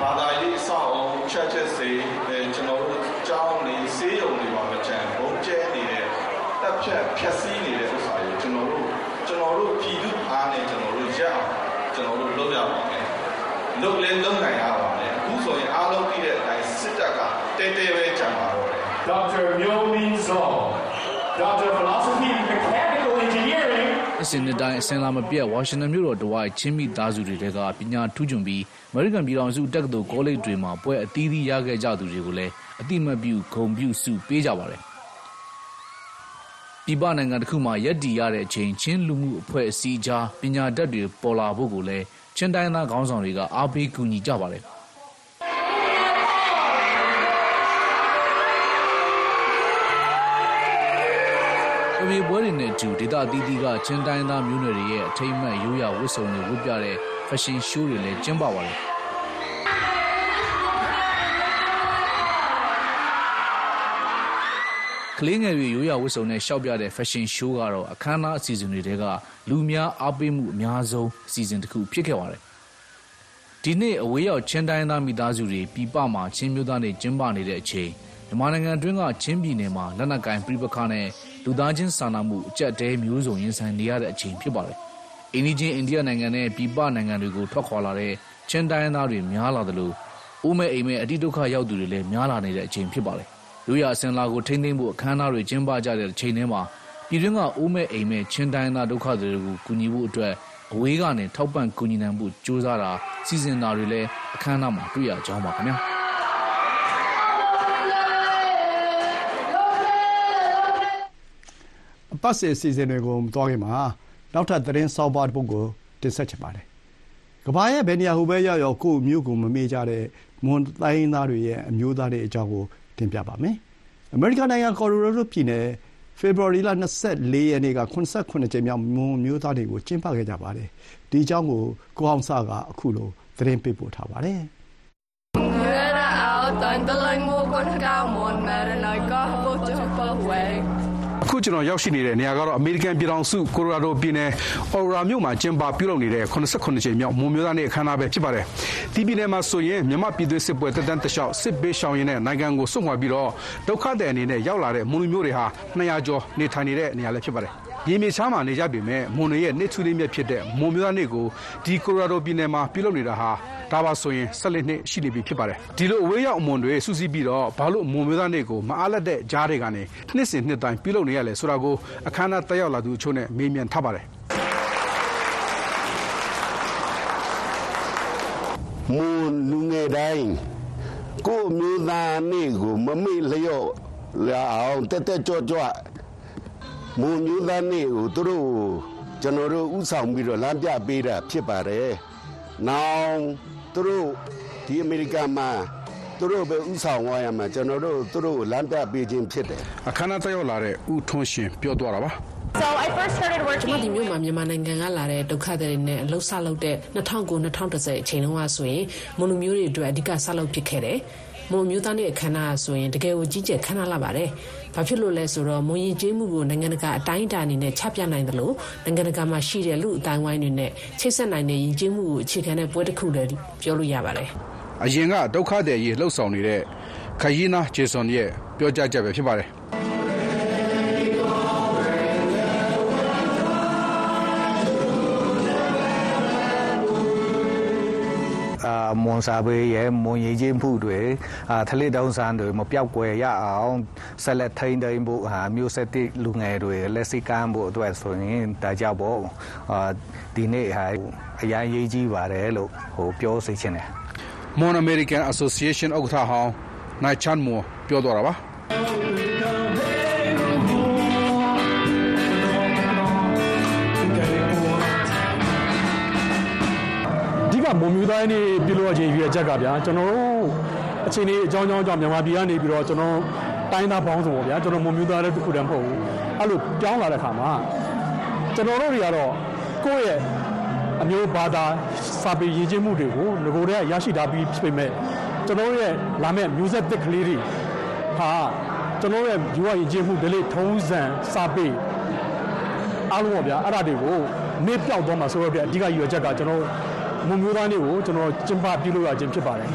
[SPEAKER 8] ဘာသာရေးအဆောက်အအုံချက်ချက်စေအဲကျွန်တော်တို့ကြောင်းနေစေးရုံတွေပါမချမ်းဘုံကျဲနေတဲ့တပ်ဖြတ်ဖြတ်စည်းနေတဲ့ဥစ္စာကိုကျွန်တော်တို့ကျွန်တော်တို့ပြည်သူ အားနဲ့ကျွန်တော်တို့ရအောင်ကျွန်တော်တို့လုပ်ရပါမယ်လုပ်လဲလုပ်နိုင်ရပါမယ်အခုဆိုရင်အားလုံးပြည့်တဲ့အတိုင်းစစ်တပ်ကတဲတဲပဲကြံပါတော့တယ်
[SPEAKER 9] Dr. Myo Min Zong, Dr. Philosophy and Mechanical Engineering,
[SPEAKER 6] အစဉ်နှစ်တိုင်းအစဉ်လာမပြတ်ဝါရှင်တန်မြို့တော်တဝိုက်ချင်းမိသားစုတွေတဲကပညာထူးချွန်ပြီးအမေရိကန်ပြည်ထောင်စုတက္ကသိုလ်ကောလိပ်တွေမှာပွဲအသီးသီးရခဲ့ကြသူတွေကိုလည်းအတိမတ်ပြုဂုံပြုစုပေးကြပါတယ်။ ပြည်ပနိုင်ငံတစ်ခုမှာရက်တည်ရတဲ့အချိန်ချင်းလူမှုအဖွဲ့အစည်းကြားပညာတတ်တွေပေါ်လာဖို့ကိုလည်းချင်းတိုင်းသားခေါင်းဆောင်တွေကအားပေးကူညီကြပါတယ်။အမေပွဲတွေနဲ့အတူဒေသအသီးသီးကချင်းတိုင်းသားမျိုးနွယ်တွေရဲ့အထိမ်းအမှတ်ရိုးရာဝတ်စုံတွေဝတ်ပြတဲ့ fashion show တွေလည်းကျင်းပပါတယ် လေးငယ်တွေရိုးရာဝတ်စုံနဲ့ရှောက်ပြတဲ့ fashion show ကတော့အခမ်းအနားအစီအစဉ်တွေတဲကလူများအားပေးမှုအများဆုံးအစီအစဉ်တစ်ခုဖြစ်ခဲ့ပါတယ်ဒီနေ့အဝေးရောက်ချင်းတိုင်းသားမိသားစုတွေပြည်ပမှာချင်းမျိုးသားတွေကျင်းပနေတဲ့အချိန်မြန်မာနိုင်ငံအတွင်းကချင်းပြည်နယ်မှာလက်နက်ကင်ပြိပခါနဲ့လူသားချင်းစာနာမှုအကြက်တဲမျိုးစုံရင်ဆိုင်နေရတဲ့အချိန်ဖြစ်ပါတယ်။အိန္ဒိချင်းအိန္ဒိယနိုင်ငံနဲ့ပြည်ပနိုင်ငံတွေကိုထွက်ခွာလာတဲ့ချင်းတိုင်းသားတွေများလာသလိုအိုးမဲအိမ်မဲအတိဒုက္ခရောက်သူတွေလည်းများလာနေတဲ့အချိန်ဖြစ်ပါတယ်။ လူရအစင်လာကို ထိမ့်သိမ့်ဖို့ အခမ်းအနားတွေ ကျင်းပကြတဲ့အချိန်ထဲမှာ ပြည်တွင်းက အိုးမဲအိမ်မဲချင်းတိုင်းသား ဒုက္ခသည်တွေကို ကူညီဖို့အတွက် အဝေးကနေ ထောက်ပံ့ကူညီနိုင်ဖို့ ကြိုးစားတာ စီစဉ်တာတွေလည်း အခမ်းအနားမှာ တွေ့ရကြောင်းပါခင်ဗျာ။
[SPEAKER 2] အပတ်စဉ်အစီအစဉ်တွေကို မသွားခင်မှာ နောက်ထပ် သတင်းဆောင်းပါးတစ်ပုဒ်ကို တင်ဆက်ချင်ပါတယ်။ကမ္ဘာရဲ့ ဘယ်နေရာဟိုပဲရောက်ရောက် ကိုယ့်မျိုးကို မမေ့ကြတဲ့ မွန်တိုင်းရင်းသားတွေရဲ့ အမျိုးသားတွေအကြောင်းကို တင်ပြပါမယ်။အမေရိကန်နိုင်ငံ ကော်လိုရာဒိုပြည်နယ် ဖေဖော်ဝါရီလ ၂၄ ရက်နေ့က ၇၇ ကြိမ်မြောက် မွန်အမျိုးသားတွေကို ကျင်းပခဲ့ကြပါတယ်။ဒီအကြောင်း ကိုကိုအောင်စကအခုလို သတင်းပေးပို့ထားပါတယ်။
[SPEAKER 10] Mera ao
[SPEAKER 11] အခုကျွန်တော်ရောက်ရှိနေတဲ့နေရာကတော့အမေရိကန်ပြည်ထောင်စုကိုလိုရာဒိုပြည်နယ်အော်ရာမြို့မှာကျင်းပပြုလုပ်နေတဲ့89ကြိမ်မြောက်မွန်မျိုးသားနေ့အခမ်းအနားပဲဖြစ်ပါတယ်။ဒီပြည်နယ်မှာဆိုရင်မြန်မာပြည်သွေးစစ်ပွဲတက်တန်းတလျှောက်စစ်ပေးရှောင်ရင်တဲ့နိုင်ငံကိုစွန့်ခွာပြီးတော့ဒုက္ခသည်အနေနဲ့ရောက်လာတဲ့မွန်လူမျိုးတွေဟာ200ကျော်နေထိုင်နေတဲ့နေရာလည်းဖြစ်ပါတယ်။ရေမြေချားမှာနေကြပြီမဲ့မွန်တွေရဲ့နေ့ထူးလေးမြတ်ဖြစ်တဲ့မွန်မျိုးသားနေ့ကိုဒီကိုလိုရာဒိုပြည်နယ်မှာပြုလုပ်နေတာဟာ ဒါပါဆိုရင်14နှစ်ရှိနေပြီဖြစ်ပါတယ်ဒီလိုအဝေးရောက်အမွန်တွေစူးစီးပြီးတော့ဘာလို့အမွန်မျိုးသားတွေကိုမအားလက်တဲ့ကြားတွေကနေနှစ်စဉ်နှစ်တိုင်းပြုလုပ်နေရလဲဆိုတာကိုအခမ်းအနားတက်ရောက်လာသူအချို့နဲ့မေးမြန်းထားပါတယ်
[SPEAKER 12] မွန်လူငယ်တိုင်းကိုယ့်မျိုးသားနေ့ကိုမမေ့လျော့လာအောင်တက်တက်ကြွကြွမွန်မျိုးသားနေ့ကိုသူတို့ကျွန်တော်တို့ဥဆောင်ပြီးတော့လမ်းပြပေးတာဖြစ်ပါတယ်။နောက် သူတို့ဒီအမေရိကန်မှာသူတို့ပဲဥဆောင်ဝါရမှာကျွန်တော်တို့သူတို့ကိုလမ်းပြပေးခြင်းဖြစ်တယ်
[SPEAKER 11] အခမ်းအနားတက်ရောက်လာတဲ့ဦးထွန်းရှင်ပြောသွားတာပါ
[SPEAKER 13] So I first started working ကျွန်မဒီမြို့မှာမြန်မာနိုင်ငံကလာတဲ့ဒုက္ခသည်တွေနဲ့အလုပ်ဆလုပ်တဲ့2009-2010အချိန်တုန်းကဆိုရင်မွန်လူမျိုးတွေအတွက်အဓိကဆလုပ်ဖြစ်ခဲ့တယ်။ မွန်မျိုးသားနဲ့အခမ်းအနားဆိုရင်တကယ်ကိုကြီးကျယ်ခမ်းနားလာပါတယ်။ဘာဖြစ်လို့လဲဆိုတော့မွန်ရင်ကျေးမှုကိုနိုင်ငံတကာအတိုင်းအတာအနေနဲ့ချပြနိုင်တယ်လို့နိုင်ငံတကာမှာရှိတဲ့လူအတိုင်းဝိုင်းတွေနဲ့ချိတ်ဆက်နိုင်တဲ့ရင်ကျေးမှုကိုအခြေခံတဲ့ပွဲတစ်ခုလည်းပြောလို့ရပါတယ်။
[SPEAKER 11] အရင်ကဒုက္ခသည်ကြီးလှုပ်ဆောင်နေတဲ့ခရီးနာဂျေဆွန်ရဲ့ပြောကြားချက်ပဲဖြစ်ပါတယ်
[SPEAKER 14] အာမွန်စာပေရဲ့မွန်ရည်ချင်းမှုတွေအာထလက်တောင်းဆန်းတွေမပြောက်ကွယ်ရအောင်ဆက်လက်ထိန်းသိမ်းဖို့ဟာမျိုးဆက်သစ်လူငယ်တွေလက်စိကမ်းဖို့အတွက်ဆိုရင်ဒါကြောင့်ပေါ့အာဒီနေ့ဟာအရင်ရေးကြီးပါတယ်လို့ဟိုပြောစေချင်တယ်
[SPEAKER 11] မ Mon American Association ဥက္ကဋ္ဌဟောင်းနိုင်ချန်မိုပြောသွားတာပါ
[SPEAKER 15] အဓိကမုံမျိုးသားနေပြုလုပ်ရခြင်းရွေးချက်ကဗျာကျွန်တော်တို့အချိန်လေးအကြောင်းကြောင်းကြောင့်မြန်မာပြည်ကနေပြီးတော့ကျွန်တော်တိုင်းသားပေါင်းစုံပေါ့ဗျာကျွန်တော်မုံမျိုးသားတဲ့တစ်ခုတည်းမဟုတ်ဘူးအဲ့လိုပြောင်းလာတဲ့ခါမှာကျွန်တော်တို့တွေကတော့ကိုယ့်ရဲ့အမျိုးဘာသာစာပေရည်ချင်းမှုတွေကိုငကိုယ်တည်းကရရှိထားပြီးဖြစ်ပေမဲ့ကျွန်တော်တို့ရဲ့လာမဲ့မျိုးဆက်သစ်ကလေးတွေဟာကျွန်တော်တို့ရဲ့ယူဝရည်ချင်းမှုဒလိထုံးစံစာပေအားလုံးပေါ့ဗျာအဲ့ဒါတွေကိုမေ့ပြောက်သွားမှာဆိုတော့ဗျအဓိကရည်ရွယ်ချက်ကကျွန်တော် မွန်မျိုးသားလေးကိုကျွန်တော်ကျင်းပပြုလုပ်ရခြင်းဖြစ်ပါတယ်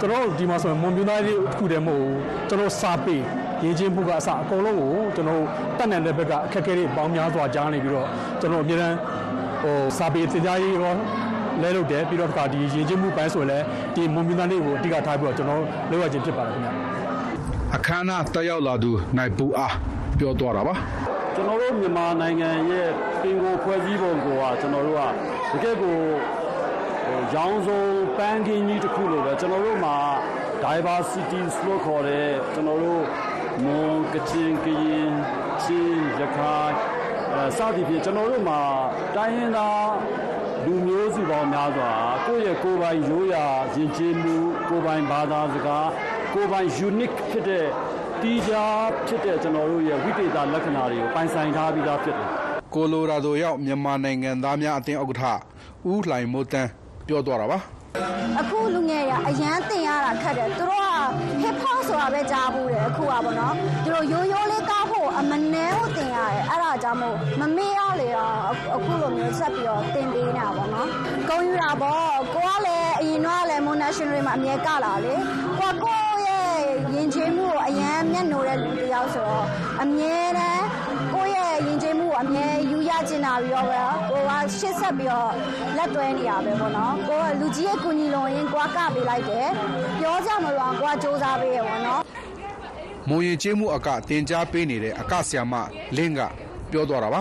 [SPEAKER 15] ကျွန်တော်ဒီမှာဆိုရင်မွန်မျိုးသားလေးတစ်ခုတည်းမဟုတ်ဘူးကျွန်တော်စာပေရေးချင်းမှုကအစအကုန်လုံးကိုကျွန်တော်တက်နိုင်တဲ့ဘက်ကအခက်အခဲတွေပေါင်းများစွာကြားနေပြီးတော့ကျွန်တော်အမြဲတမ်းဟိုစာပေသင်ကြားရေးရောလဲလုပ်တယ်ပြီးတော့တစ်ခါဒီရေးချင်းမှုပိုင်းဆိုရင်လည်းဒီမွန်မျိုးသားလေးကိုအဓိကထားပြီးတော့ကျွန်တော်လုပ်ရခြင်းဖြစ်ပါတယ်ခင်ဗျ
[SPEAKER 11] အခမ်းအနားတက်ရောက်လာသူနိုင်ပူအားပြောသွားတာပါ
[SPEAKER 15] ကျွန်တော်တို့မြန်မာနိုင်ငံရဲ့ပင်ကိုဖွဲ့စည်းပုံကိုကကျွန်တော်တို့ကတကယ့်ကိုဟို ရောင်းစုံပန်းကင်းကြီးတစ်ခုလိုပဲကျွန်တော်တို့မှာ diversity လို့ခေါ်တဲ့ကျွန်တော်တို့မွန်ကချင်ကရင်ချင်းရခိုင်အဲစသည်ဖြင့်ကျွန်တော်တို့မှာတိုင်းရင်းသားလူမျိုးစုပေါင်းများစွာကိုယ့်ရဲ့ကိုယ်ပိုင်ရိုးရာယဉ်ကျေးမှုကိုယ်ပိုင်ဘာသာစကားကိုယ်ပိုင် unique ဖြစ်တဲ့တီးခြားဖြစ်တဲ့ကျွန်တော်တို့ရဲ့ဝိသေသလက္ခဏာတွေကိုပိုင်ဆိုင်ထားပြီးသားဖြစ်တယ်
[SPEAKER 11] ကိုလိုရာဒိုရောက်မြန်မာနိုင်ငံသားများအသင်းဥက္ကဋ္ဌဦးလှိုင်မိုးတန်း ပြောသွားတာပါ
[SPEAKER 16] အခုလူငယ်ရအရန်တင်ရတာခက်တယ်သူတို့က hip hop ဆိုတာပဲကြားဘူးတယ်အခုကပေါ့နော်သူတို့ရိုးရိုးလေးကောက်ဖို့အမနှဲကိုတင်ရတယ်အဲ့ဒါကြောင့်မို့မမေ့ရလေတော့အခုလိုမျိုးဆက်ပြီးတော့တင်ပေးနေတာပေါ့နော်ဂုံယူတာပေါ့ကိုကလည်းအရင်တော့လည်း Mon National မှာအမြဲကလာလေကိုကကိုရဲ့ရင်ကျေးမှုကိုအရန်မျက်နှိုတဲ့လူတစ်ယောက်ဆိုတော့အမြဲတမ်းကိုရဲ့ရင်ကျေးမှုကို အမြဲယူရကျင်တာပြီးတော့ပဲကိုကရှစ်ဆက်ပြီးတော့လက်တွဲနေရပဲပေါ့နော်ကိုကလူကြီးရဲ့ကူညီလုံရင်ကိုကကပေးလိုက်တယ်ပြောကြမလို့ကိုကစူးစမ်းပေးရပေါ့နော်
[SPEAKER 11] မုံရင်ကျေးမှုအကတင် जा ပေးနေတဲ့အကဆရာမလင်းကပြောသွားတာပါ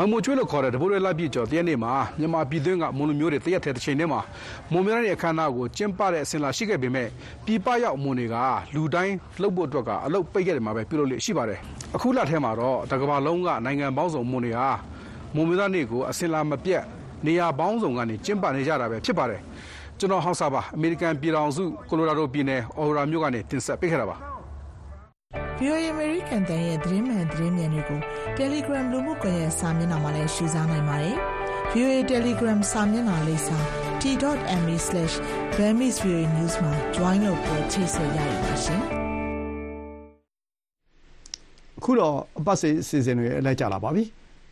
[SPEAKER 11] မမိုကျွေးလို့ခေါ်တဲ့တဘိုးရဲလိုက်ပြည့်ကျော်တရက်နေ့မှာမြန်မာပြည်သွင်းကမွန်လူမျိုးတွေတရက်ထဲတစ်ချိန်တည်းမှာမွန်များတဲ့အခမ်းအနားကိုကျင်းပတဲ့အစဉ်လာရှိခဲ့ပေမဲ့ပြည်ပရောက်မွန်တွေကလူတိုင်းလှုပ်ဖို့အတွက်ကအလုပ်ပိတ်ခဲ့တယ်မှာပဲပြုလုပ်လို့ရှိပါတယ်အခုလထဲမှာတော့တကဘာလုံးကနိုင်ငံပေါင်းစုံမွန်တွေဟာမွန်မျိုးသားနေ့ကိုအစဉ်လာမပြတ်နေရာပေါင်းစုံကနေကျင်းပနေကြတာပဲဖြစ်ပါတယ်ကျွန်တော်ဟောက်စာပါအမေရိကန်ပြည်ထောင်စုကိုလိုရာဒိုပြည်နယ်အော်ရာမြို့ကနေတင်ဆက်ပေးခဲ့တာပါ
[SPEAKER 17] VOA American တန်ရဲ့သတင်းမှန်သတင်းမြန်တွေကို Telegram လူမှုကွန်ရက်စာမျက်နှာမှာလည်းရှုစားနိုင်ပါတယ်။ VOA Telegram စာမျက်နှာလေးစာ t.me/burmese.news မှာ join လုပ်ပေါ်ချိတ်ဆက်ရရပါရှင်။
[SPEAKER 2] အခုတော့အပတ်စဉ်အစီအစဉ်တွေလိုက်ကြလာပါပြီ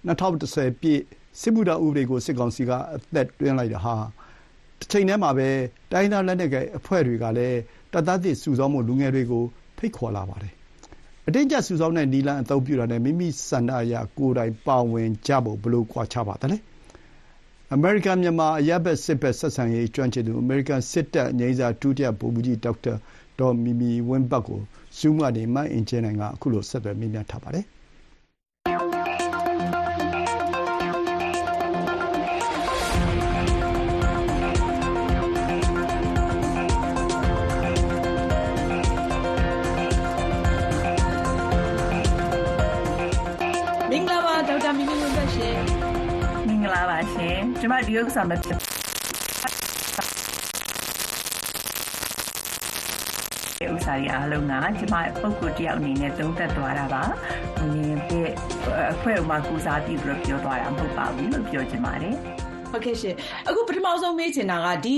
[SPEAKER 2] 2010ပြည့်စစ်မှုထမ်းဥပဒေကိုစစ်ကောင်စီကအသက်တွင်းလိုက်တာဟာတစ်ချိန်တည်းမှာပဲတိုင်းဒေသလက်နက်ကိုင်အဖွဲ့တွေကလည်းတပ်သားသစ်စုဆောင်းမှုလူငယ်တွေကိုဖိတ်ခေါ်လာပါတယ် အတင်းကျပ်စုဆောင်းတဲ့နီလန်အသုံးပြုတာနဲ့ မိမိစန္ဒအရ ကိုယ်တိုင်ပါဝင်ကြဖို့ ဘယ်လိုကွာခြားပါသလဲ အမေရိကန်မြန်မာ အရပ်ဘက်စစ်ဘက် ဆက်ဆံရေး ကျွမ်းကျင်သူ အမေရိကန်စစ်တပ်ငြိမ်းစာဒုတိယဗိုလ်မှူးကြီး ဒေါက်တာ ဒေါ်မီမီဝင်းဘတ်ကို Zoom ကနေ မအင်ဂျင်နိုင်ကအခုလိုဆက်သွယ်မေးမြန်းထားပါတယ်။
[SPEAKER 18] ကျမ
[SPEAKER 19] ဒီဥစ္စာမဖြစ်ဥစ္စာတွေအားလုံးကကျမပုံကိုတယောက်အနေနဲ့သုံးသပ်သွားတာပါ။ဒီပြအဖွဲ့ဥမှာကူစားပြီးပြီးတော့ပြောသွားတာမဟုတ်ပါဘူးလို့ပြောချင်ပါတယ်
[SPEAKER 18] ဟုတ်ကဲ့ရှင်အခုပထမဆုံးမေးချင်တာကဒီ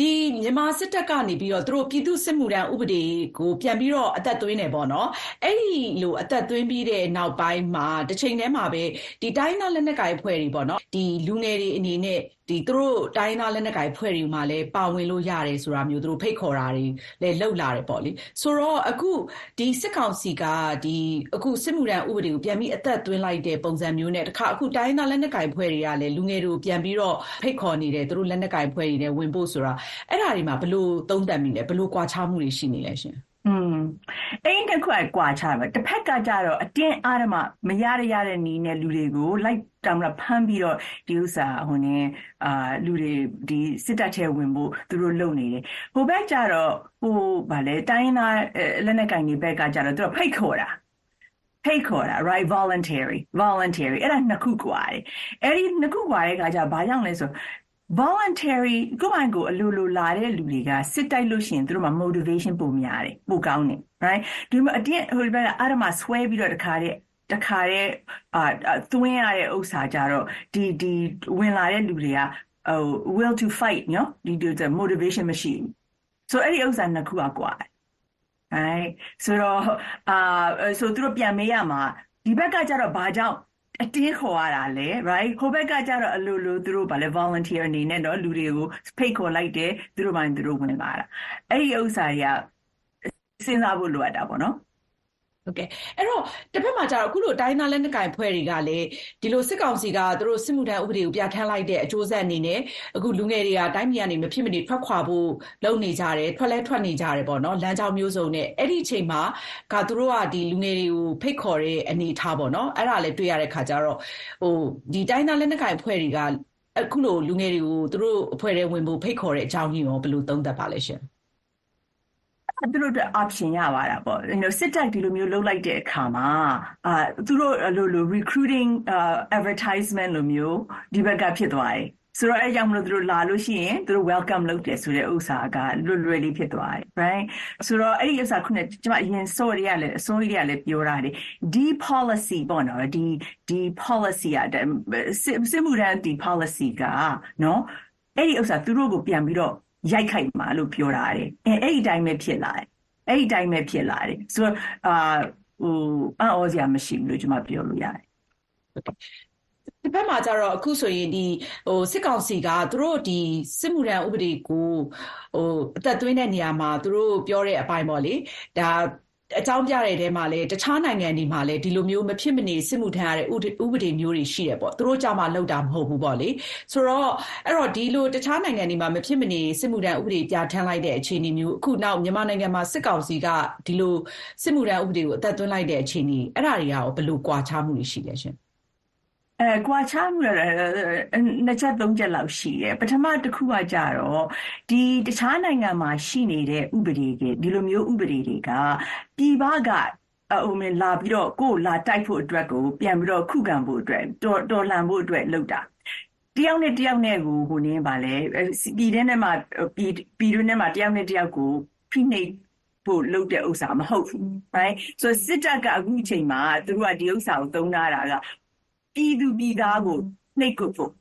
[SPEAKER 18] ဒီမြန်မာစစ်တပ်ကနေပြီးတော့ သူတို့ ပြည်သူစစ်မှုထမ်းဥပဒေကို ပြန်ပြီးတော့ အသက်သွင်းနေပေါ့နော် အဲ့ဒီလို အသက်သွင်းပြီးတဲ့နောက်ပိုင်းမှာတစ်ချိန်တည်းမှာပဲဒီတိုင်းသားလက်နက်ကိုင်ဖွဲ့တွေပေါ့နော်ဒီလူငယ်တွေအနေနဲ့ဒီသူတို့ တိုင်းသားလက်နက်ကိုင်ဖွဲ့တွေမှာလည်း ပါဝင်လို့ရတယ်ဆိုတာမျိုး သူတို့ ဖိတ်ခေါ်တာတွေလည်းလှုပ်လာတယ်ပေါ့လေ ဆိုတော့ အခုဒီစစ်ကောင်စီကဒီအခု စစ်မှုထမ်းဥပဒေကို ပြန်ပြီး အသက်သွင်းလိုက်တဲ့ ပုံစံမျိုးနဲ့ တခါ အခု တိုင်းသားလက်နက်ကိုင်ဖွဲ့တွေကလည်း လူငယ်တွေကို ပြန်ပြီးတော့ ဖိတ်ခေါ်နေတယ် သူတို့ လက်နက်ကိုင်ဖွဲ့တွေနဲ့ဝင်ဖို့ဆိုတာအဲ့ဒါတွေမှာဘယ်လိုသုံးသပ်မိလဲဘယ်လိုကွာခြားမှုတွေရှိနေလဲရှင်။
[SPEAKER 19] อืมအဲ့ဒီတစ်ခုကကွာခြားတယ်တစ်ဖက်ကကြတော့အတင်းအားဓမ္မမရရရတဲ့နီးနဲ့လူတွေကိုလိုက်တောင်မဖမ်းပြီးတော့ဒီဥစ္စာဟိုနေအာလူတွေဒီစစ်တပ်ထဲဝင်ဖို့သူတို့လုပ်နေတယ်ဟိုဘက်ကြတော့ဟိုဗာလေတိုင်းသားလက်နက်ကင်တွေဘက်ကကြတော့သူတို့ဖိတ်ခေါ်တာဖိတ်ခေါ်တာ right voluntary voluntary အဲ့ဒါနှစ်ခုကွာတယ်အဲ့ဒီနှစ်ခုကွာတဲ့အခါကျဘာကြောင့်လဲဆို voluntary ကိုယ့်ဘန်ကိုအလိုလိုလာတဲ့လူတွေကစစ်တိုက်လို့ရှိရင်သူတို့မှာ motivation ပိုများတယ်ပိုကောင်းတယ် right ဒီမှာအတင်းဟိုဘက်ကအာရမဆွဲပြီးတော့တခါတည်းတခါတည်းအာသွင်းရတဲ့ဥစ္စာကြတော့ဒီဒီဝင်လာတဲ့လူတွေကဟို will to fight နော်ဒီဒီ motivation မရှိဘူးဆိုအဲ့ဒီဥစ္စာနှစ်ခုอ่ะกว่า right ဆိုတော့အာဆိုသူတို့ပြန်မေးရမှာဒီဘက်ကကြတော့ဘာကြောင့် အတင်းခေါ်ရတာလဲ right ဟိုဘက်ကကြတော့အလိုလိုသူတို့ဗာလဲ volunteer အနေနဲ့တော့လူတွေကိုဖိတ်ခေါ်လိုက်တယ်သူတို့ပိုင်းသူတို့ဝင်လာတာအဲ့ဒီဥစ္စာတွေကစဉ်းစားဖို့လိုအပ်တာပေါ့နော်
[SPEAKER 18] ဟုတ်ကဲ့ အဲ့တော့တစ်ဖက်မှာကျတော့ အခုလို တိုင်းသားလက်နက်ကိုင်ဖွဲ့တွေကလည်း ဒီလို စစ်ကောင်စီက သူတို့ စစ်မှုထမ်းဥပဒေကို ပြဋ္ဌာန်းလိုက်တဲ့ အကျိုးဆက်အနေနဲ့ အခုလူငယ်တွေက တိုင်းပြည်ကနေ မဖြစ်မနေထွက်ခွာဖို့ လုပ်နေကြတယ် ထွက်လဲထွက်နေကြတယ်ပေါ့နော် လမ်းကြောင်းမျိုးစုံနဲ့ အဲ့ဒီအချိန်မှာကသူတို့ကဒီလူငယ်တွေကို ဖိတ်ခေါ်တဲ့ အနေအထားပေါ့နော် အဲ့ဒါလည်း တွေ့ရတဲ့ခါကျတော့ဟိုဒီတိုင်းသားလက်နက်ကိုင်ဖွဲ့တွေက အခုလို လူငယ်တွေကို သူတို့အဖွဲ့ထဲဝင်ဖို့ ဖိတ်ခေါ်တဲ့အကြောင်းကြီးရော ဘယ်လို သုံးသပ်ပါလဲရှင်
[SPEAKER 19] သူတို့အတွက် option ရပါတာပေါ့ you know စစ်တပ် ဒီလိုမျိုးလုပ်လိုက်တဲ့အခါမှာအာသူတို့လိုလို recruiting uh, advertisement လိုမျိုး ဒီဘက်က ဖြစ်သွားတယ် ဆိုတော့ အဲကြောင့်မလို့ သူတို့လာလို့ရှိရင် သူတို့ welcome လုပ်တယ်ဆိုတဲ့ဥစ္စာက လွတ်လွယ်လေး ဖြစ်သွားတယ် right ဆိုတော့ အဲ့ဒီဥစ္စာ ခုနကကျွန်မအရင် story ရလဲအစိုးရလည်း ပြောတာဒီဒီ policy ပေါ့နော် ဒီဒီ policy อ่ะစစ်မှုထမ်းဒီ policy ကနော်အဲ့ဒီဥစ္စာ သူတို့ကို ပြန်ပြီးတော့ ရိုက်ခိုက်မှာလို့ပြောတာတယ်အဲအဲ့ဒီအတိုင်းပဲဖြစ်လာတယ်အဲ့ဒီအတိုင်းပဲဖြစ်လာတယ်ဆိုတော့အာဟိုအံ့ဩစရာမရှိဘူးလို့ကျွန်မပြောလို့ရတယ်
[SPEAKER 18] ဒီဘက်မှာကျတော့အခုဆိုရင်ဒီဟိုစစ်ကောင်စီကသူတို့ဒီစစ်မှုထမ်းဥပဒေကိုဟိုအသက်သွင်းတဲ့နေရာမှာသူတို့ပြောတဲ့အပိုင်းပေါ့လေဒါ အကြောင်းပြတဲ့တဲမှာလည်းတခြားနိုင်ငံတွေမှာလည်းဒီလိုမျိုးမဖြစ်မနေစစ်မှုထမ်းရတဲ့ဥပဒေမျိုးတွေရှိတယ်ပေါ့သူတို့ကြောင့်မှလောက်တာမဟုတ်ဘူးပေါ့လေဆိုတော့အဲ့တော့ဒီလိုတခြားနိုင်ငံတွေမှာမဖြစ်မနေစစ်မှုထမ်းဥပဒေပြဋ္ဌာန်းလိုက်တဲ့အခြေအနေမျိုးအခုနောက်မြန်မာနိုင်ငံမှာစစ်ကောင်စီကဒီလိုစစ်မှုထမ်းဥပဒေကိုအသက်သွင်းလိုက်တဲ့အခြေအနေအဲ့ဒါတွေကရောဘယ်လိုကွာခြားမှုတွေရှိလဲရှင်
[SPEAKER 19] အဲကွာခြားမှုရနှစ်ချက်သုံးချက်လောက်ရှိတယ်ပထမတစ်ခုကကြတော့ဒီတခြားနိုင်ငံမှာရှိနေတဲ့ဥပဒေတွေဒီလိုမျိုးဥပဒေတွေကပြည်ပကအုံမလာပြီးတော့ကိုယ်လာတိုက်ဖို့အတွက်ကိုပြန်ပြီးတော့ခုခံဖို့အတွက်တော်တော်လှန်ဖို့အတွက်လုပ်တာတယောက်နဲ့တယောက်နဲ့ကိုဟိုနင်းပါလေပြည်ထဲနဲ့မှာပြည်ပြည်တွင်းထဲမှာတယောက်နဲ့တယောက်ကိုဖိနှိပ်ဖို့လုပ်တဲ့ဥစ္စာမဟုတ်ဘူး right ဆိုစစ်တပ်ကအခုအချိန်မှာသူတို့ကဒီဥစ္စာကိုသုံးထားတာက ပြည်သူပြည်သားကိုနှိပ်ကွပ်ဖို့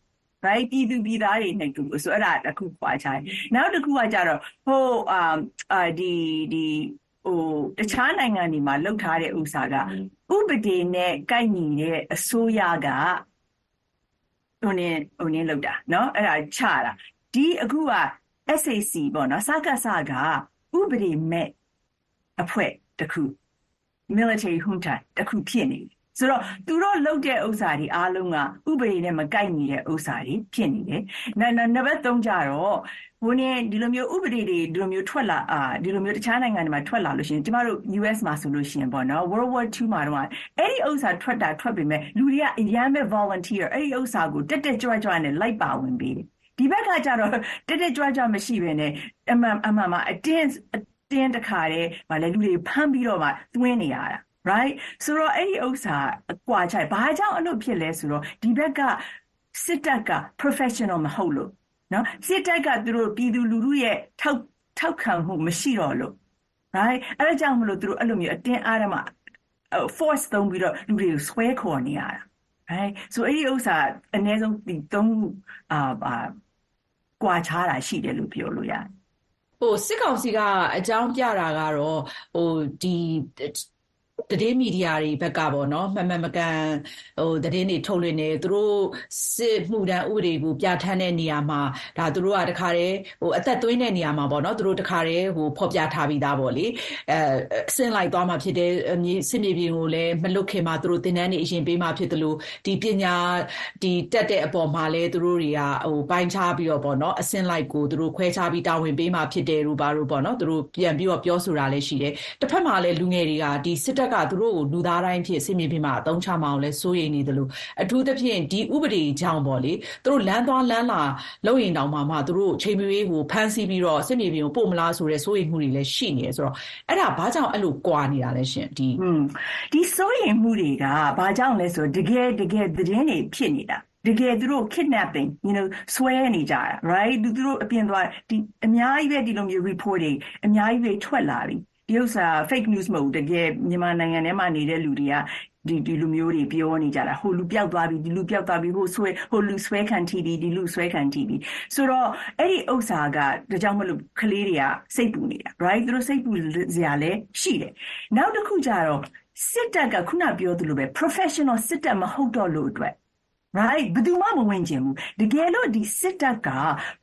[SPEAKER 19] right ပြည်သူပြည်သားတွေနှိပ်ကွပ်ဖို့ဆိုအဲ့ဒါတစ်ခုခွာချင်နောက်တစ်ခုကကြတော့ဟိုအာအာဒီဒီဟိုတခြားနိုင်ငံတွေမှာလှုပ်ထားတဲ့ဥစ္စာကဥပဒေနဲ့ကိုက်ညီတဲ့အစိုးရကဟိုနေဟိုနေလှုပ်တာเนาะအဲ့ဒါချတာဒီအခုက SAC ပေါ့နော်စကားစကားဥပဒေမဲ့အဖွဲ့တစ်ခု military junta တစ်ခုဖြစ်နေတယ် ဆိုတော့သူတို့လုပ်တဲ့ဥစ္စာတွေအားလုံးကဥပဒေနဲ့မကိုက်ညီတဲ့ဥစ္စာတွေဖြစ်နေတယ်။နနံပါတ်3ကြတော့ဘုန်းကြီးဒီလိုမျိုးဥပဒေတွေဒီလိုမျိုးထွက်လာအာဒီလိုမျိုးတခြားနိုင်ငံတွေမှာထွက်လာလို့ရှိရင်ကျမတို့ US မှာဆိုလို့ရှိရင်ပေါ့နော် World War 2မှာတော့အဲ့ဒီဥစ္စာထွက်တာထွက်ပေမဲ့လူတွေကအရန်ပဲ volunteer အဲ့ဒီဥစ္စာကိုတက်တက်ကြွကြွနဲ့လိုက်ပါဝင်ပေးတယ်။ဒီဘက်ကကြတော့တက်တက်ကြွကြွမရှိဘဲနဲ့အမှန်အမှန်မှာအတင်းအတင်းတခါတည်းဗာလဲလူတွေဖမ်းပြီးတော့မှသွင်းနေရတာ right ဆိုတော့အဲ့ဒီဥစ္စာအကွာခြိုက်ဘာကြောင့်အဲ့လိုဖြစ်လဲဆိုတော့ဒီဘက်ကစစ်တပ်က professional မဟုတ်လို့နော်စစ်တပ်ကသူတို့ပြည်သူလူထုရဲ့ထောက်ထောက်ခံမှုမရှိတော့လို့ right အဲ့ဒါကြောင့်မလို့သူတို့အဲ့လိုမျိုးအတင်းအားဓမ္မ force သုံးပြီးတော့လူတွေကိုဆွဲခေါ်နေရတာ right ဆိုအဲ့ဒီဥစ္စာအ ਨੇ ဆုံးဒီသုံးအာကွာခြားတာရှိတယ်လို့ပြောလို့ရတယ်
[SPEAKER 18] ဟိုစစ်ကောင်စီကအကြောင်းပြတာကတော့ဟိုဒီ သတင်းမီဒီယာတွေဘက်ကပေါ့နော် မှန်မှန်မကန်ဟိုသတင်းတွေထုတ်လွှင့်နေသူတို့စစ်မှုထမ်းဥပဒေကိုပြဋ္ဌာန်းတဲ့နေရာမှာဒါသူတို့ကတခါတည်းဟိုအသက်သွင်းတဲ့နေရာမှာပေါ့နော်သူတို့တခါတည်းဟိုဖော်ပြထားပြီးသားပေါ့လေအဲအဆင့်လိုက်သွားမှာဖြစ်တဲ့မြေစစ်မြေပြင်ကိုလည်းမလွတ်ခင်မှာသူတို့သင်တန်းတွေအရင်ပေးမှာဖြစ်တယ်လို့ဒီပညာဒီတက်တဲ့အပေါ်မှာလည်းသူတို့တွေကဟိုပိုင်းခြားပြီးတော့ပေါ့နော်အဆင့်လိုက်ကိုသူတို့ခွဲခြားပြီးတာဝန်ပေးမှာဖြစ်တယ်လို့ဘာလို့ပေါ့နော်သူတို့ပြန်ပြီးတော့ပြောဆိုတာလည်းရှိတယ်တစ်ဖက်မှာလည်းလူငယ်တွေကဒီစစ်တပ်ကသူတို့ကိုလူသားတိုင်းဖြစ်စစ်မြေပြင်မှာအသုံးချမအောင်လဲစိုးရိမ်နေတယ်လို့အထူးသဖြင့်ဒီဥပဒေကြောင့်ပေါ့လေသူတို့လမ်းသွားလမ်းလာလုပ်ရင်တောင်မှမှသူတို့ချိန်မရွေးကိုဖမ်းဆီးပြီးတော့စစ်မြေပြင်ကိုပို့မလားဆိုတဲ့စိုးရိမ်မှုတွေလည်းရှိနေတယ်ဆိုတော့အဲ့ဒါဘာကြောင့်အဲ့လိုကွာနေတာလဲရှင်ဒီ
[SPEAKER 19] อืมဒီစိုးရိမ်မှုတွေကဘာကြောင့်လဲဆိုတော့တကယ်တကယ်သတင်းတွေဖြစ်နေတာတကယ်သူတို့ kidnapping you know ဆွဲနေကြတာ right သူတို့အပြင်သွားဒီအများကြီးပဲဒီလိုမျိုး report တွေအများကြီးပဲထွက်လာပြီ ဒီဥစ္စာ fake news မဟုတ်ဘူးတကယ်မြန်မာနိုင်ငံထဲမှာနေတဲ့လူတွေကဒီဒီလူမျိုးတွေပြောနေကြတာဟိုလူပြောက်သွားပြီဒီလူပြောက်သွားပြီဟိုဆွဲဟိုလူဆွဲခံထီပြီဒီလူဆွဲခံထီပြီဆိုတော့အဲ့ဒီဥစ္စာကဒါကြောင့်မလို့ကလေးတွေကစိတ်ပူနေတာ right သူတို့စိတ်ပူစရာလည်းရှိတယ်နောက်တစ်ခုကျတော့စစ်တပ်ကခုနပြောသလိုပဲ professional စစ်တပ်မဟုတ်တော့လို့အတွက် right ဘယ်သူမှမဝင်ကျင်ဘူးတကယ်လို့ဒီစစ်တပ်က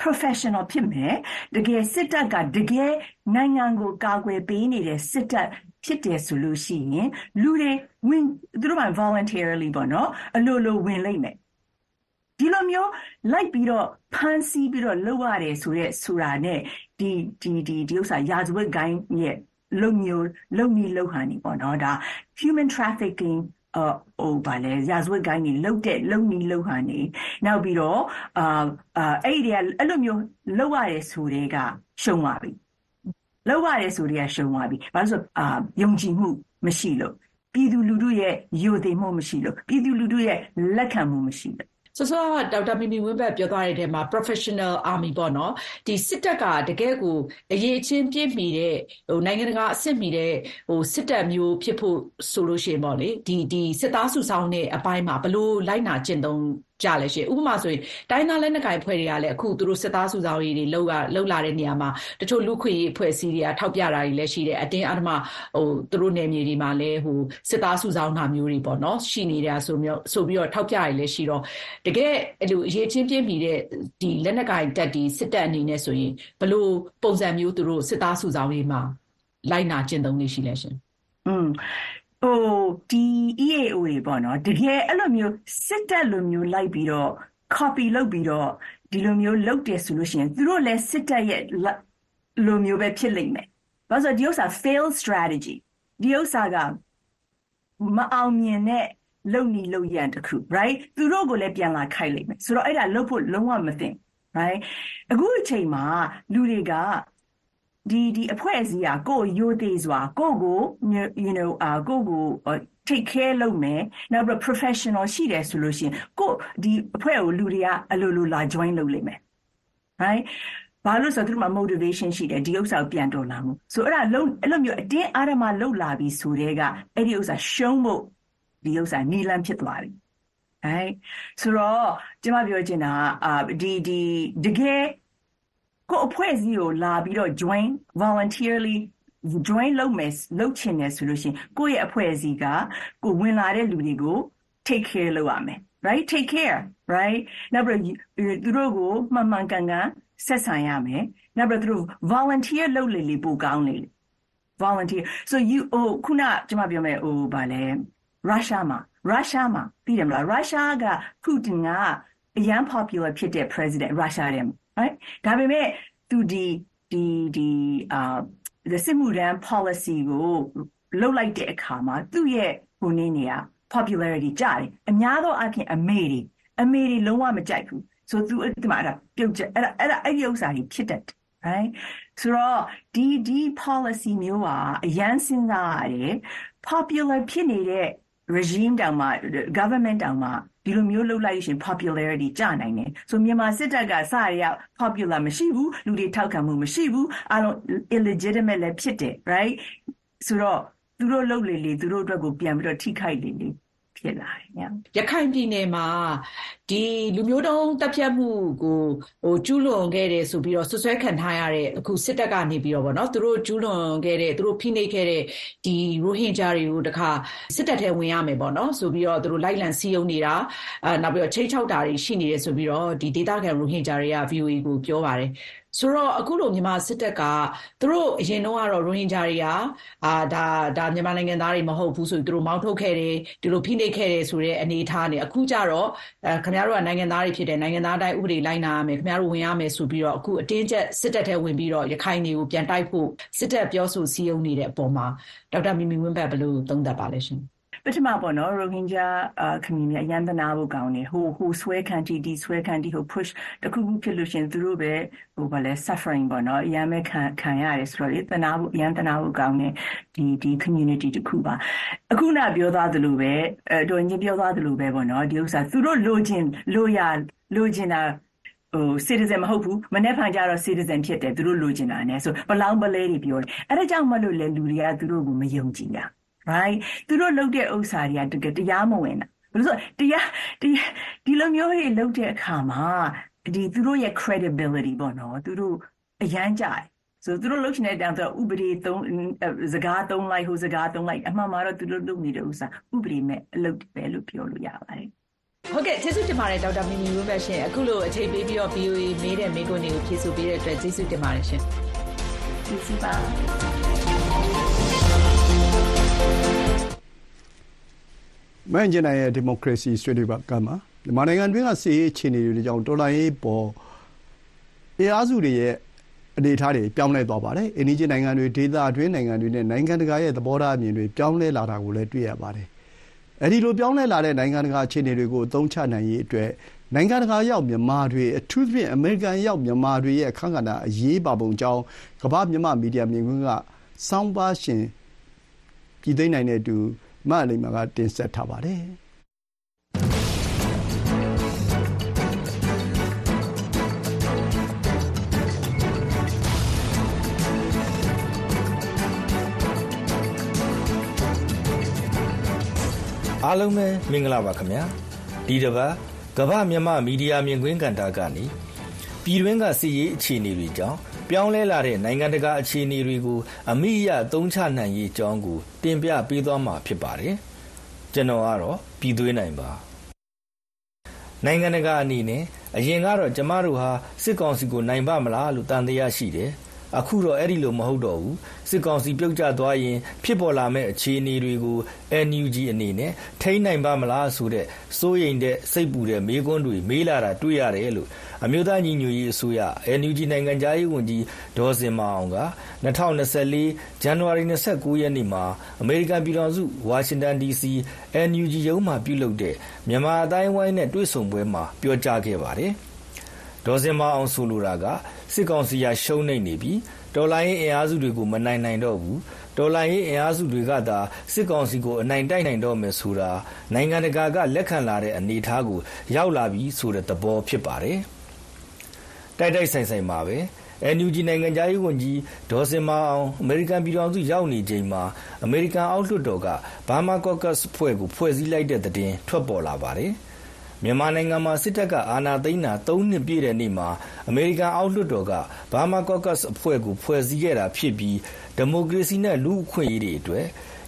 [SPEAKER 19] professional ဖြစ်မယ်တကယ်စစ်တပ်ကတကယ်နိုင်ငံကိုကာကွယ်ပေးနေတဲ့စစ်တပ်ဖြစ်တယ်ဆိုလို့ရှိရင်လူတွေဝင်သူတို့က voluntarily ပေါ့နော်အလိုလိုဝင်လိမ့်မယ်ဒီလိုမျိုးလိုက်ပြီးတော့ဖန်ဆီးပြီးတော့လှုပ်ရတယ်ဆိုရက်ဆိုတာနဲ့ဒီဒီဒီဒီဥစ္စာရာဇဝတ်ဂိုင်းရဲ့လုံမျိုးလုံနီလုံဟန်နေပေါ့နော်ဒါ human trafficking အော် ဟိုဗာလဲရာဇဝတ်ဂိုင်းနေလုတ်တဲ့လုံနီလုံဟန်နေနောက်ပြီးတော့အာအာအဲ့ဒီကအဲ့လိုမျိုးလုတ်ရတယ်ဆိုတဲ့ကရှုံးသွားပြီလုတ်ရတယ်ဆိုတဲ့ကရှုံးသွားပြီဘာလို့ဆိုအာယုံကြည်မှုမရှိလို့ပြည်သူလူထုရဲ့ယိုသိမှုမရှိလို့ပြည်သူလူထုရဲ့လက်ခံမှုမရှိလို့
[SPEAKER 18] ဆိုဆိုကဒေါက်တာမီမီဝင်းဘတ်ပြောသွားတဲ့ထဲမှာ professional army ပေါ့နော်ဒီစစ်တပ်ကတကယ်ကိုအရေးချင်းပြည့်မီတဲ့ဟိုနိုင်ငံတကာအဆင့်မီတဲ့ဟိုစစ်တပ်မျိုးဖြစ်ဖို့ဆိုလို့ရှိရင်ပေါ့လေဒီဒီစစ်သားစုဆောင်တဲ့အပိုင်းမှာဘလို့လိုက်နာကျင့်သုံး ကြလဲရှင်ဥပမာဆိုရင်တိုင်းသားလက်နက်ကိုင်ဖွဲ့တွေကလည်းအခုသူတို့စစ်သားစုဆောင်ရေးတွေလောက်ကလောက်လာတဲ့နေရာမှာတချို့လူခွေရေးအဖွဲ့အစည်းတွေကထောက်ပြတာတွေလည်းရှိတယ်အတင်းအဓမ္မဟိုသူတို့နယ်မြေတွေမှာလည်းဟိုစစ်သားစုဆောင်တာမျိုးတွေပေါ့နော်ရှိနေတာဆိုမျိုးဆိုပြီးတော့ထောက်ပြရလည်းရှိတော့တကယ်အဲ့လိုအရေးချင်းပြင်းမိတဲ့ဒီလက်နက်ကိုင်တက်ဒီစစ်တပ်အနေနဲ့ဆိုရင်ဘလို့ပုံစံမျိုးသူတို့စစ်သားစုဆောင်ရေးမှာလိုက်နာကျင့်သုံးနေရှိလဲရှင်
[SPEAKER 19] อืม ဟိုဒီ EAO တွေပေါ့နော်တကယ်အဲ့လိုမျိုးစစ်တပ်လိုမျိုးလိုက်ပြီးတော့ copy လုပ်ပြီးတော့ဒီလိုမျိုးလုပ်တယ်ဆိုလို့ရှိရင်သူတို့လည်းစစ်တပ်ရဲ့လက်လိုမျိုးပဲဖြစ်လိမ့်မယ်။ဘာလို့လဲဆိုတော့ဒီဥစ္စာ fail strategy ဒီဥစ္စာကမအောင်မြင်တဲ့လုံနီလုံရန်တစ်ခု right သူတို့ကိုလည်းပြန်လာခိုက်လိမ့်မယ်ဆိုတော့အဲ့ဒါလုပ်ဖို့လုံးဝမသင့် right အခုအချိန်မှာလူတွေက ဒီဒီအဖွဲ့အစည်းကကိုယ်ရိုသေစွာကိုယ့်ကို you know အာကိုယ့်ကို take care လုပ်မယ်နောက်ပြီး professional ရှိတယ်ဆိုလို့ရှိရင်ကိုယ့်ဒီအဖွဲ့ကိုလူတွေကအလိုလိုလာ join လုပ်လိမ့်မယ် right ဘာလို့ဆိုတော့သူတို့မှာ motivation ရှိတယ်ဒီဥစ္စာကိုပြန်တော်လာမှုဆိုအဲ့ဒါလုံးအဲ့လိုမျိုးအတင်းအားရမလောက်လာပြီဆိုတဲ့ကအဲ့ဒီဥစ္စာရှုံးဖို့ဒီဥစ္စာနီလန်းဖြစ်သွားပြီ right ဆိုတော့ကျွန်မပြောချင်တာကအာဒီဒီတကယ် ကိုယ့်အဖွဲ့အစည်းကိုလာပြီးတော့ join voluntarily join လုပ်မယ်လုပ်ချင်တယ်ဆိုလို့ရှိရင်ကိုယ့်ရဲ့အဖွဲ့အစည်းကကိုဝင်လာတဲ့လူတွေကို take care လုပ်ရမယ် right take care right နောက်ပြီးတော့သူတို့ကိုမှန်မှန်ကန်ကန်ဆက်ဆံရမယ်နောက်ပြီးတော့သူတို့ volunteer လုပ်လေလေပိုကောင်းလေ volunteer so you ဟိုခုနကျွန်မပြောမယ်ဟိုဗာလဲရုရှားမှာရုရှားမှာသိတယ်မလားရုရှားကပူတင်ကအရန် popular ဖြစ်တဲ့ president ရုရှားတဲ့ right ဒါပေမဲ့သူဒီဒီဒီအာ the စစ်မှုရန် policy ကိုလုတ်လိုက်တဲ့အခါမှာသူ့ရဲ့ဟိုနေနေက popularity ကျတယ်အများသောအားဖြင့်အမေတွေအမေတွေလုံးဝမကြိုက်ဘူးဆိုသူအဲ့ဒီမှာအဲ့ဒါပြုတ်ချက်အဲ့ဒါအဲ့ဒါအဲ့ဒီဥစ္စာကြီးဖြစ်တတ်တယ် right ဆိုတော့ဒီဒီ policy မျိုးကအရန်စဉ်းစားရတယ် popular ဖြစ်နေတဲ့ regime တောင်မှ government တောင်မှ ဒီလိုမျိုးလှုပ်လိုက်ရင် popularity ကျနိုင်တယ်ဆိုမြန်မာစစ်တပ်ကစရရ popular မရှိဘူးလူတွေထောက်ခံမှုမရှိဘူးအားလုံး illegitimate လည်းဖြစ်တယ် right ဆိုတော့သူတို့လှုပ်လေလေသူတို့အတွက်ကိုပြန်ပြီးတော့ထိခိုက်လေလေ ဖြစ်လာတယ်ည
[SPEAKER 18] ရခိုင်ပြည်နယ်မှာဒီလူမျိုးတုံးတပ်ဖြတ်မှုကိုဟိုကျူးလွန်ခဲ့တယ်ဆိုပြီးတော့ဆွဆွဲခံထားရတဲ့အခုစစ်တပ်ကနေပြီးတော့ဗောနော်သူတို့ကျူးလွန်ခဲ့တဲ့သူတို့ဖိနှိပ်ခဲ့တဲ့ဒီရိုဟင်ဂျာတွေကိုတခါစစ်တပ်ထဲဝင်ရမယ်ဗောနော်ဆိုပြီးတော့သူတို့လိုက်လံစီးယုံနေတာအာနောက်ပြီးတော့ချိတ်ချောက်တာတွေရှိနေတယ်ဆိုပြီးတော့ဒီဒေသခံရိုဟင်ဂျာတွေက VOA ကိုပြောပါတယ် ဆိုတော့အခုလိုမြန်မာစစ်တပ်ကသူတို့အရင်တော့ကတော့ရိုဟင်ဂျာတွေကအာဒါဒါမြန်မာနိုင်ငံသားတွေမဟုတ်ဘူးဆိုပြီးသူတို့မောင်းထုတ်ခဲ့တယ်ဒီလိုဖိနှိပ်ခဲ့တယ်ဆိုတဲ့အနေအထားနဲ့အခုကြတော့အဲခင်ဗျားတို့ကနိုင်ငံသားတွေဖြစ်တယ်နိုင်ငံသားတိုင်းဥပဒေလိုက်နာရမယ်ခင်ဗျားတို့ဝင်ရမယ်ဆိုပြီးတော့အခုအတင်းကျပ်စစ်တပ်ထဲဝင်ပြီးတော့ရခိုင်တွေကိုပြန်တိုက်ဖို့စစ်တပ်ပြောဆိုစည်းရုံးနေတဲ့အပေါ်မှာဒေါက်တာမီမီဝင်းဘတ်ဘယ်လိုသုံးသပ်ပါလဲရှင်
[SPEAKER 19] ပထမပေါ့နော်ရိုဟင်ဂျာအာခမီးမြအရန်တနာဖို့ကောင်းတယ်ဟိုဟိုဆွဲခံတီဒီဆွဲခံတီဟို push တခုခုဖြစ်လို့ရှရင်သူတို့ပဲဟိုဗာလဲ suffering ပေါ့နော်အရန်ပဲခံခံရတယ်ဆိုတော့လေတနာဖို့အရန်တနာဖို့ကောင်းတယ်ဒီဒီ community တခုပါအခုနပြောသွားသလိုပဲအဲတော်ရင်ပြောသွားသလိုပဲပေါ့နော်ဒီဥစ္စာသူတို့လိုချင်လိုရလိုချင်တာဟို citizen မဟုတ်ဘူးမနေ့ဖန်ကြတော့ citizen ဖြစ်တယ်သူတို့လိုချင်တာ ਨੇ ဆိုဘလောင်းပလဲတွေပြောတယ်အဲ့ဒါကြောင့်မလို့လေလူတွေကသူတို့ကိုမယုံကြည်တာ right သူတို့လုပ်တဲ့ဥစ္စာတွေကတကယ်တရားမဝင်တာဘယ်လိုဆိုတရားတရားဒီလိုမျိုးတွေလုပ်တဲ့အခါမှာဒီသူတို့ရဲ့ credibility ပေါ့နော်သူတို့အရန်ကြတယ်ဆိုသူတို့လုပ်ချင်တဲ့တောင်သူဥပဒေသုံးစကားသုံးလိုက်ဟိုစကားသုံးလိုက်အမှန်မှာတော့သူတို့လုပ်နေတဲ့ဥစ္စာဥပဒေမဲ့အလုပ်ပဲလို့ပြောလို့ရပါတယ်
[SPEAKER 18] ဟုတ်ကဲ့ကျေးဇူးတင်ပါတယ်ဒေါက်တာမီမီဝင်းဘတ်ရှင်အခုလိုအချိန်ပေးပြီးတော့ VOA မေးတဲ့မေးခွန်းတွေကိုဖြေဆိုပေးတဲ့အတွက်ကျေးဇူးတင်ပါတယ်ရှင်
[SPEAKER 19] ကျေးဇူးပါ
[SPEAKER 2] မန်ဂျင်နိုင်ရဲ့ ဒီမိုကရေစီဆွေးနွေးပါကမှာ မြန်မာနိုင်ငံတွင်းကစီးရေးအခြေအနေတွေကြောင့် တော်လှန်ရေးပေါ် အင်အားစုတွေရဲ့ အနေအထားတွေ ပြောင်းလဲသွားပါတယ်။အိန္ဒိယနိုင်ငံတွေ ဒေသအတွင်းနိုင်ငံတွေနဲ့ နိုင်ငံတကာရဲ့ သဘောထားအမြင်တွေ ပြောင်းလဲလာတာကိုလည်း တွေ့ရပါတယ်။အဲဒီလို ပြောင်းလဲလာတဲ့ နိုင်ငံတကာ အခြေအနေတွေကို အသုံးချနိုင်ရေးအတွက် နိုင်ငံတကာရောက် မြန်မာတွေ အထူးသဖြင့် အမေရိကန်ရောက် မြန်မာတွေရဲ့ အခမ်းကဏ္ဍ အရေးပါပုံကြောင်း ကမ္ဘာမြန်မာမီဒီယာမြင်ကွင်းကစောင်းပါရှင် ပြည်သိမ်းနိုင်တဲ့အတူ မအလိမ္မာကတင်ဆက်ထားပါတယ်။
[SPEAKER 20] အားလုံးပဲမင်္ဂလာပါခင်ဗျာဒီတစ်ပတ်ကမ္ဘာမြန်မာမီဒီယာမြင်ကွင်းကဏ္ဍကနေပြည်တွင်းကစီရေးအခြေအနေတွေကြောင့် ပြောင်းလဲလာတဲ့ နိုင်ငံတကာ အခြေအနေတွေကို အမိအယသုံးချနိုင်ရေးအကြောင်းကို တင်ပြပေးသွားမှာ ဖြစ်ပါတယ် ကျွန်တော်ကတော့ ပြည်သွေးနိုင်ပါ နိုင်ငံတကာအနေနဲ့ အရင်ကတော့ ကျမတို့ဟာ စစ်ကောင်စီကို နိုင်ပါမလားလို့တန်တရားရှိတယ် အခုတော့အဲ့ဒီလိုမဟုတ်တော့ဘူးစစ်ကောင်စီပြုတ်ကျသွားရင် ဖြစ်ပေါ်လာမဲ့အခြေအနေတွေကို NUG အနေနဲ့ထိန်းနိုင်ပါမလားဆိုတဲ့စိုးရိမ်တဲ့စိတ်ပူတဲ့မေးခွန်းတွေမေးလာတာတွေ့ရတယ်လို့အမျိုးသားညီညွတ်ရေးအစိုးရ NUG နိုင်ငံသားရေးဝန်ကြီးဒေါ်စင်မအောင်က2024ဇန်နဝါရီ29ရက်နေ့မှာအမေရိကန်ပြည်ထောင်စုဝါရှင်တန် DC NUG ရုံးမှာပြုလုပ်တဲ့မြန်မာအတိုင်းဝိုင်းနဲ့တွေ့ဆုံပွဲမှာပြောကြားခဲ့ပါတယ်ဒေါ်စင်မအောင်ဆိုလိုတာက စစ်ကောင်စီရရှုံးနေနေပြီတော်လိုင်းရင်အင်အားစုတွေကိုမနိုင်နိုင်တော့ဘူးတော်လိုင်းရင်အင်အားစုတွေကသာစစ်ကောင်စီကိုအနိုင်တိုက်နိုင်တော့မယ်ဆိုတာနိုင်ငံတကာကလက်ခံလာတဲ့အနေအထားကိုရောက်လာပြီဆိုတဲ့သဘောဖြစ်ပါတယ်တိုက်တိုက်ဆိုင်ဆိုင်မှာပဲ NUG နိုင်ငံသားရေးဝန်ကြီးဒေါ်စင်မအောင်အမေရိကန်ပြည်ထောင်စုရောက်နေချိန်မှာအမေရိကန်အောက်လွှတ်တော်ကဘာမာကော့ကတ်ဖွဲ့ကိုဖွဲ့စည်းလိုက်တဲ့တဲ့တင်ထွက်ပေါ်လာပါတယ် မြန်မာနိုင်ငံမှာ စစ်တပ်က အာဏာသိမ်းတာ ၃ နှစ်ပြည့်တဲ့နေ့မှာ အမေရိကန်အောက်လွှတ်တော်ကဘာမာကော့ကတ်အဖွဲ့ကို ဖွဲ့စည်းခဲ့တာဖြစ်ပြီး ဒီမိုကရေစီနဲ့ လူ့အခွင့်အရေးတွေအတွက်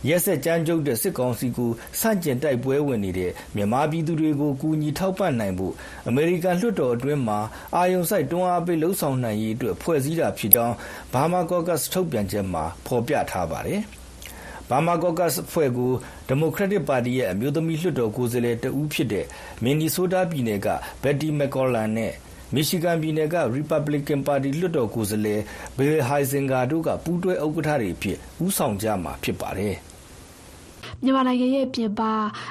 [SPEAKER 20] ရက်ဆက်ကြမ်းကြုတ်တဲ့ စစ်ကောင်စီကိုစန့်ကျင်တိုက်ပွဲဝင်နေတဲ့ မြန်မာပြည်သူတွေကို ကူညီထောက်ပံ့နိုင်ဖို့ အမေရိကန်လွှတ်တော်အတွင်းမှာ အာယုံဆိုင်တွန်းအားပေးလှုံ့ဆော်နိုင်ရေးအတွက် ဖွဲ့စည်းတာဖြစ်ကြောင်းဘာမာကော့ကတ်ထုတ်ပြန်ချက်မှာ ဖော်ပြထားပါတယ်။ ဘာမာကော့ကတ်ဖွဲ့ကို ဒီမိုကရက်တစ်ပါတီရဲ့ အမျိုးသမီးလွှတ်တော်ကိုယ်စားလှယ်တဦးဖြစ်တဲ့ မင်နီဆိုးတားပြည်နယ်ကဘက်တီမက်ကော်လန်နဲ့ မီရှီဂန်ပြည်နယ်က Republican ပါတီလွှတ်တော်ကိုယ်စားလှယ်ဘယ်ဟိုင်ဇင်ဂါတို့က ပူးတွဲဥက္ကဋ္ဌတွေဖြစ် ဦးဆောင်ကြမှာဖြစ်ပါတယ်။
[SPEAKER 21] မြန်မာနိုင်ငံရဲ့ပြင်ပ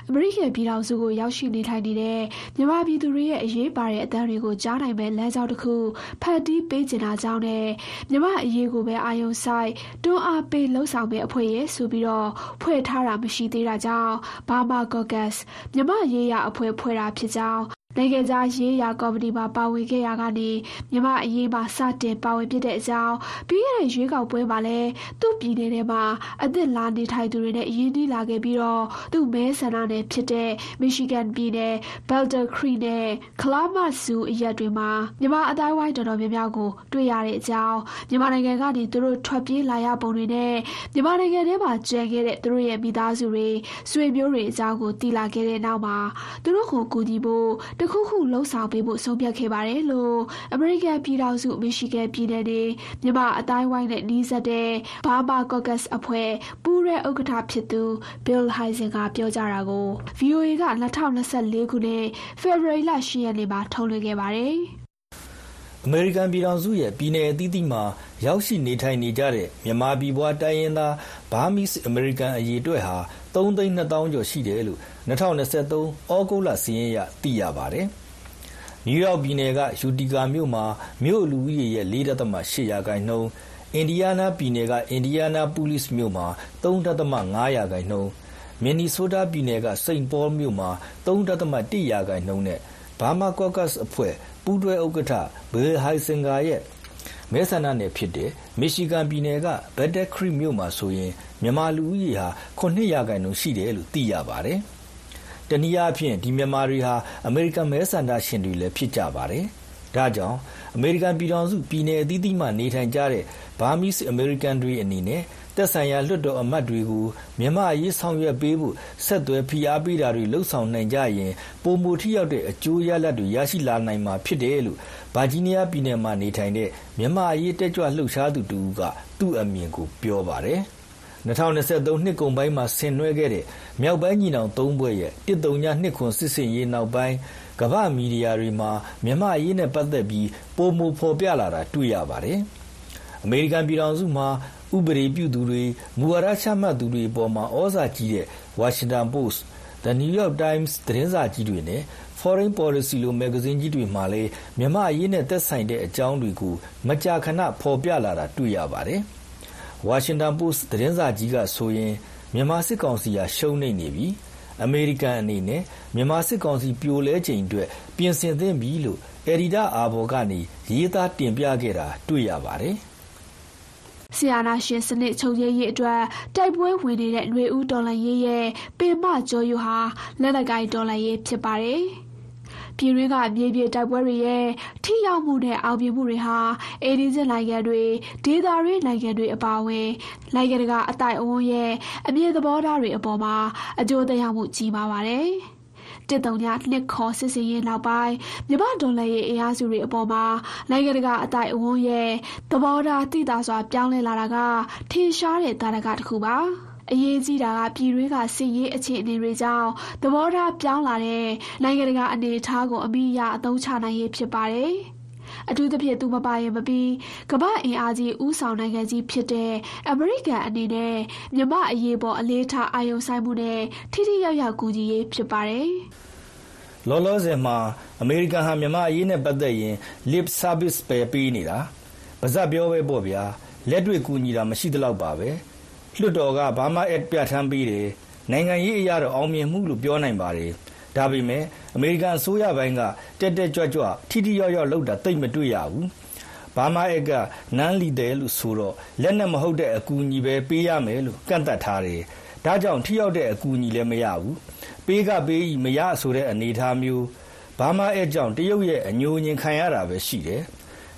[SPEAKER 21] အမေရိကန်ပြည်ထောင်စုကိုရောက်ရှိနေထိုင်နေတဲ့မြန်မာပြည်သူတွေရဲ့အရေးပါတဲ့အသံတွေကိုကြားနိုင်မဲ့လမ်းကြောင်းတစ်ခုဖန်တီးပေးကျင်တာကြောင့်နဲ့မြန်မာအရေးကိုပဲအာယုံဆိုင်တွန်းအားပေးလှုံ့ဆော်မဲ့အဖွဲ့ရဲ့ဆိုပြီးတော့ဖွဲ့ထားတာမရှိသေးတာကြောင့်ဘာမာကော့ကတ်မြန်မာရေးရအဖွဲ့ဖွဲ့တာဖြစ်ကြောင်း နိုင်ငံခြားရေးရာကော်မတီမှာပါဝင်ခဲ့ရာကနေမြန်မာ့အရေးမှာစတင်ပါဝင်ဖြစ်တဲ့အကြောင်းပြီးခဲ့တဲ့ရွေးကောက်ပွဲမှာလည်းသူ့ပြည်နယ်ထဲမှာအသစ်လာနေထိုင်သူတွေနဲ့ရင်းနှီးလာခဲ့ပြီးတော့သူ့မဲဆန္ဒနယ်ဖြစ်တဲ့ Michigan ပြည်နယ် Boulder Creek နဲ့ Kalamazoo အရပ်တွေမှာမြန်မာအတိုင်းဝိုင်းတော်တော်များများကိုတွေ့ရတဲ့အကြောင်းမြန်မာနိုင်ငံကနေသူတို့ထွက်ပြေးလာရပုံတွေနဲ့မြန်မာနိုင်ငံထဲမှာကျန်ခဲ့တဲ့သူတို့ရဲ့မိသားစုတွေဆွေမျိုးတွေအကြောင်းကိုသိလာခဲ့တဲ့နောက်မှာသူတို့ကိုကူညီဖို့တခုခုလှုံ့ဆော်ပေးဖို့ဆုံးဖြတ်ခဲ့ပါတယ်လို့အမေရိကန်ပြည်ထောင်စု Michigan ပြည်နယ်နေမြန်မာအတိုင်းဝိုင်းနဲ့နှီးစပ်တဲ့ Burma Caucus အဖွဲ့ပူးရဲဥက္ကဋ္ဌဖြစ်သူ Bill Heisen ကပြောကြတာကို VOA က2024ခုနှစ်ဖေဖော်ဝါရီလ10ရက်နေ့မှာထုတ်လွှင့်ခဲ့ပါတယ်။
[SPEAKER 20] အမေရိကန်ပြည်ထောင်စုရဲ့ပြည်내အသီးသီးမှာရောက်ရှိနေထိုင်နေကြတဲ့မြန်မာပြည်ပွားတိုင်းရင်းသားဘာမီးအမေရိကန်အရေအတွက်ဟာ3သိန်း2000ကျော်ရှိတယ်လို့ 2023 ဩဂုတ်လစာရင်းအရ သိရပါတယ်။နယူးယောက်ပြည်နယ်ကယူတီကာမြို့မှာ မြို့လူဦးရေရဲ့4.8ရာခိုင်နှုန်း အင်ဒီယားနားပြည်နယ်ကအင်ဒီယားနားပူလိစ်မြို့မှာ3.5ရာခိုင်နှုန်း မင်နီဆိုးတားပြည်နယ်ကစိန့်ပေါမြို့မှာ3.1ရာခိုင်နှုန်းနဲ့ဘာမာကော့ကတ်အဖွဲ့ ပူးတွဲဥက္ကဋ္ဌဘယ်ဟိုင်စင်ဂါရဲ့ မဲဆန္ဒနယ်ဖြစ်တဲ့မီရှီဂန်ပြည်နယ်ကဘက်တက်ခရီမြို့မှာဆိုရင် မြန်မာလူဦးရေဟာ9ရာခိုင်နှုန်းရှိတယ်လို့ သိရပါတယ်။ တနည်းအားဖြင့် ဒီမြန်မာတွေဟာ အမေရိကန်မဲဆန္ဒရှင်တွေလည်း ဖြစ်ကြပါတယ်။ဒါကြောင့် အမေရိကန်ပြည်ထောင်စု ပြည်내အသီးသီးမှာ နေထိုင်ကြတဲ့ဘာမီးအမေရိကန်တွေအနေနဲ့ သက်ဆိုင်ရာလွှတ်တော်အမတ်တွေကို မြန်မာအရေးဆောင်ရွက်ပေးဖို့ ဆက်သွယ်ဖိအားပေးတာတွေလှုံ့ဆော်နိုင်ကြရင် ပိုမိုထိရောက်တဲ့အကျိုးရလဒ်တွေ ရရှိလာနိုင်မှာဖြစ်တယ်လို့ ဗာဂျီးနီးယားပြည်နယ်မှာနေထိုင်တဲ့ မြန်မာအရေးတက်ကြွလှုပ်ရှားသူတဦးက သူ့အမြင်ကို ပြောပါတယ်။ 2023နှစ်ကုန်ပိုင်းမှာဆင်နွှဲခဲ့တဲ့ မြောက်ပိုင်းညီနောင်သုံးဘွဲ့ရဲ့139နှစ်ခွန်စစ်စင်ရေးနောက်ပိုင်း ကမ္ဘာမီဒီယာတွေမှာ မြန်မာအရေးနဲ့ပတ်သက်ပြီး ပိုမိုဖော်ပြလာတာတွေ့ရပါတယ်။အမေရိကန်ပြည်ထောင်စုမှာ ဥပဒေပြုသူတွေ မူဝါဒချမှတ်သူတွေအပေါ်မှာဩဇာကြီးတဲ့ Washington Post, The New York Times သတင်းစာကြီးတွေနဲ့ Foreign Policy လို မဂ္ဂဇင်းကြီးတွေမှာလည်း မြန်မာအရေးနဲ့သက်ဆိုင်တဲ့အကြောင်းတွေကို မကြာခဏ ဖော်ပြလာတာတွေ့ရပါတယ်။ Washington Post သတင်းစာကြီးကဆိုရင် မြန်မာစစ်ကောင်စီဟာ ရှုံးနိမ့်နေပြီ။အမေရိကန်အနေနဲ့ မြန်မာစစ်ကောင်စီ ပြိုလဲချိန်အတွက် ပြင်ဆင်သင့်ပြီလို့ အယ်ဒီတာအာဘော်ကနေ ရေးသားတင်ပြခဲ့တာ တွေ့ရပါတယ်။
[SPEAKER 21] ဆီအာနာရှင်စနစ် ချုပ်ငြိမ်းရေးအတွက် တိုက်ပွဲဝင်နေတဲ့ຫນွေဦးတော်လှန်ရေးရဲ့ ပင်မကျော်ယိုဟာ လက်နက်ကိုင်တော်လှန်ရေး ဖြစ်ပါတယ်။ ပြည်တွင်းကမြေပြင်တိုက်ပွဲတွေရဲ့ထိရောက်မှုနဲ့အောင်မြင်မှုတွေဟာအေဒီဇစ်နိုင်ငံတွေဒေသရင်းနိုင်ငံတွေအပါအဝင်နိုင်ငံတကာအတိုင်အဝန်းရဲ့အမြင်သဘောထားတွေအပေါ်မှာအကျိုးသက်ရောက်မှုကြီးမားပါတယ်။တစ်တုံညနှစ်ခေါ်စစ်စင်ရေးနောက်ပိုင်းမြမဒေါ်လာရဲ့အင်အားစုတွေအပေါ်မှာနိုင်ငံတကာအတိုင်အဝန်းရဲ့သဘောထားတိတာစွာပြောင်းလဲလာတာကထင်ရှားတဲ့တာရကတစ်ခုပါ အရေးကြီးတာကပြည်တွင်းကစစ်ရေးအခြေအနေတွေကြောင့်သဘောထားပြောင်းလာတဲ့နိုင်ငံတကာအနေအထားကိုအမိအရအသုံးချနိုင်ရေးဖြစ်ပါတယ်အထူးသဖြင့်သူမပါရင်မပြီးကမ္ဘာအင်အားကြီးဥဆောင်နိုင်ငံကြီးဖြစ်တဲ့အမေရိကန်အနေနဲ့မြမအရေးပေါ်အလေးထားအာယုံဆိုင်မှုနဲ့ထိထိရောက်ရောက်ကူညီရေးဖြစ်ပါတယ်။
[SPEAKER 20] လောလောဆယ်မှာအမေရိကန်ဟာမြမအရေးနဲ့ပတ်သက်ရင် lip service ပဲပေးနေတာ။ပါဇက်ပြောပဲပေါ့ဗျာ။လက်တွေ့ကူညီတာမရှိသလောက်ပါပဲ။ လွှတ်တော်ကဘာမှအက်ပြဋ္ဌာန်းပေးတယ်။နိုင်ငံရေးအရာတော့ အောင်မြင်မှုလို့ ပြောနိုင်ပါတယ်။ဒါပေမဲ့ အမေရိကန်အစိုးရပိုင်းက တက်တက်ကြွကြွ ထိထိရောက်ရောက်လုပ်တာ သိပ်မတွေ့ရဘူး။ဘာမာအက်ကနန်းလီတယ်လို့ဆိုတော့ လက်နဲ့မဟုတ်တဲ့အကူအညီပဲ ပေးရမယ်လို့ ကန့်သတ်ထားတယ်။ဒါကြောင့် ထိရောက်တဲ့အကူအညီလည်း မရဘူး။ပေးကပေးဤမရဆိုတဲ့ အနေအထားမျိုးဘာမာအက်ကြောင့် တရုတ်ရဲ့အညိုအညင်ခံရတာပဲရှိတယ်။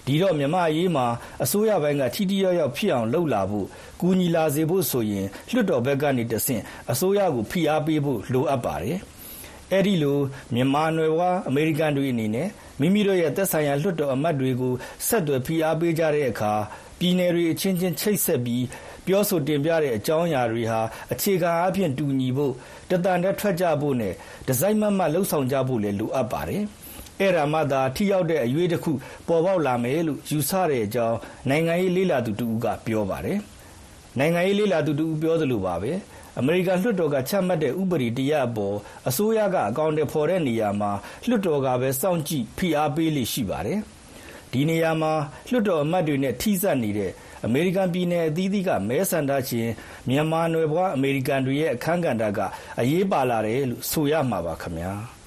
[SPEAKER 20] ဒီတော့ မြမအရေးမှာ အစိုးရပိုင်းက ထိထိရောက်ရောက်ဖြစ်အောင်လုပ်လာဖို့ ကူညီလာစေဖို့ဆိုရင် လွှတ်တော်ဘက်ကနေတဆင့် အစိုးရကို ဖိအားပေးဖို့လိုအပ်ပါတယ်။အဲဒီလို မြန်မာနွယ်ဖွား အမေရိကန်တွေအနေနဲ့ မိမိတို့ရဲ့သက်ဆိုင်ရာ လွှတ်တော်အမတ်တွေကို ဆက်သွယ်ဖိအားပေးကြတဲ့အခါ ပြည်နယ်တွေအချင်းချင်း ချိတ်ဆက်ပြီး ပြောဆိုတင်ပြတဲ့အကြောင်းအရာတွေဟာ အခြေခံအားဖြင့် တူညီဖို့ တသံတည်းထွက်ကြဖို့နဲ့ဒီဇိုင်းမတ်မတ်လှုပ်ဆောင်ကြဖို့လည်း လိုအပ်ပါတယ်။ အဲ့ဒါမှသာထိရောက်တဲ့အရွေးတစ်ခု ပေါ်ပေါက်လာမယ်လို့ယူဆတဲ့အကြောင်းနိုင်ငံရေးလေ့လာသူတူကပြောပါတယ်။နိုင်ငံရေးလေ့လာသူတူပြောသလိုပါပဲ။အမေရိကန်လွှတ်တော်ကချမှတ်တဲ့ဥပဒေတရပ်အပေါ်အစိုးရကအကောင့်တွေဖော်တဲ့နေရာမှာလွှတ်တော်ကပဲစောင့်ကြည့်ဖိအားပေးလိရှိပါတယ်။ဒီနေရာမှာလွှတ်တော်အမတ်တွေနဲ့ထိစပ်နေတဲ့အမေရိကန်ပြည်နယ်အသီးသီးကမဲဆန္ဒရှင်မြန်မာနွယ်ဘွားအမေရိကန်တွေရဲ့အခန်းကဏ္ဍကအရေးပါလာတယ်လို့ဆိုရမှာပါခင်ဗျာ။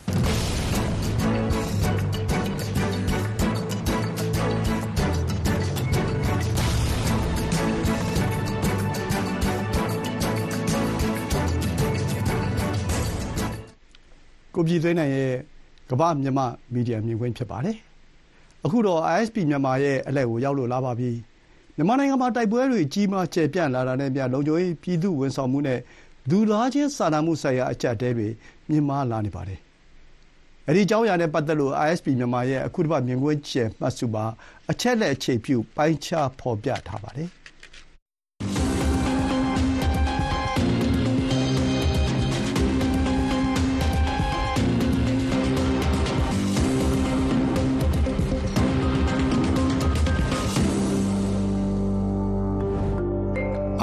[SPEAKER 2] ကိုပြည်သွင်းနိုင်ရဲ့ကမ္ဘာမြန်မာမီဒီယာမြင်ကွင်းဖြစ်ပါတယ်။အခုတော့ ISP မြန်မာရဲ့အလှည့်ကိုရောက်လို့လာပါပြီ။မြန်မာနိုင်ငံမှာတိုက်ပွဲတွေကြီးမားကျယ်ပြန့်လာတာနဲ့အမျှလုံခြုံရေးပြည်သူ့ဝန်ဆောင်မှုနဲ့လူသားချင်းစာနာမှုဆိုင်ရာအကျပ်အတည်းတွေမြင့်မားလာနေပါတယ်။အဲဒီအကြောင်းအရာနဲ့ပတ်သက်လို့ ISP မြန်မာရဲ့အခုတပတ်မြင်ကွင်းကျယ်မှတ်စုမှာအချက်အလက်အခြေပြုပိုင်းခြားဖော်ပြထားပါတယ်။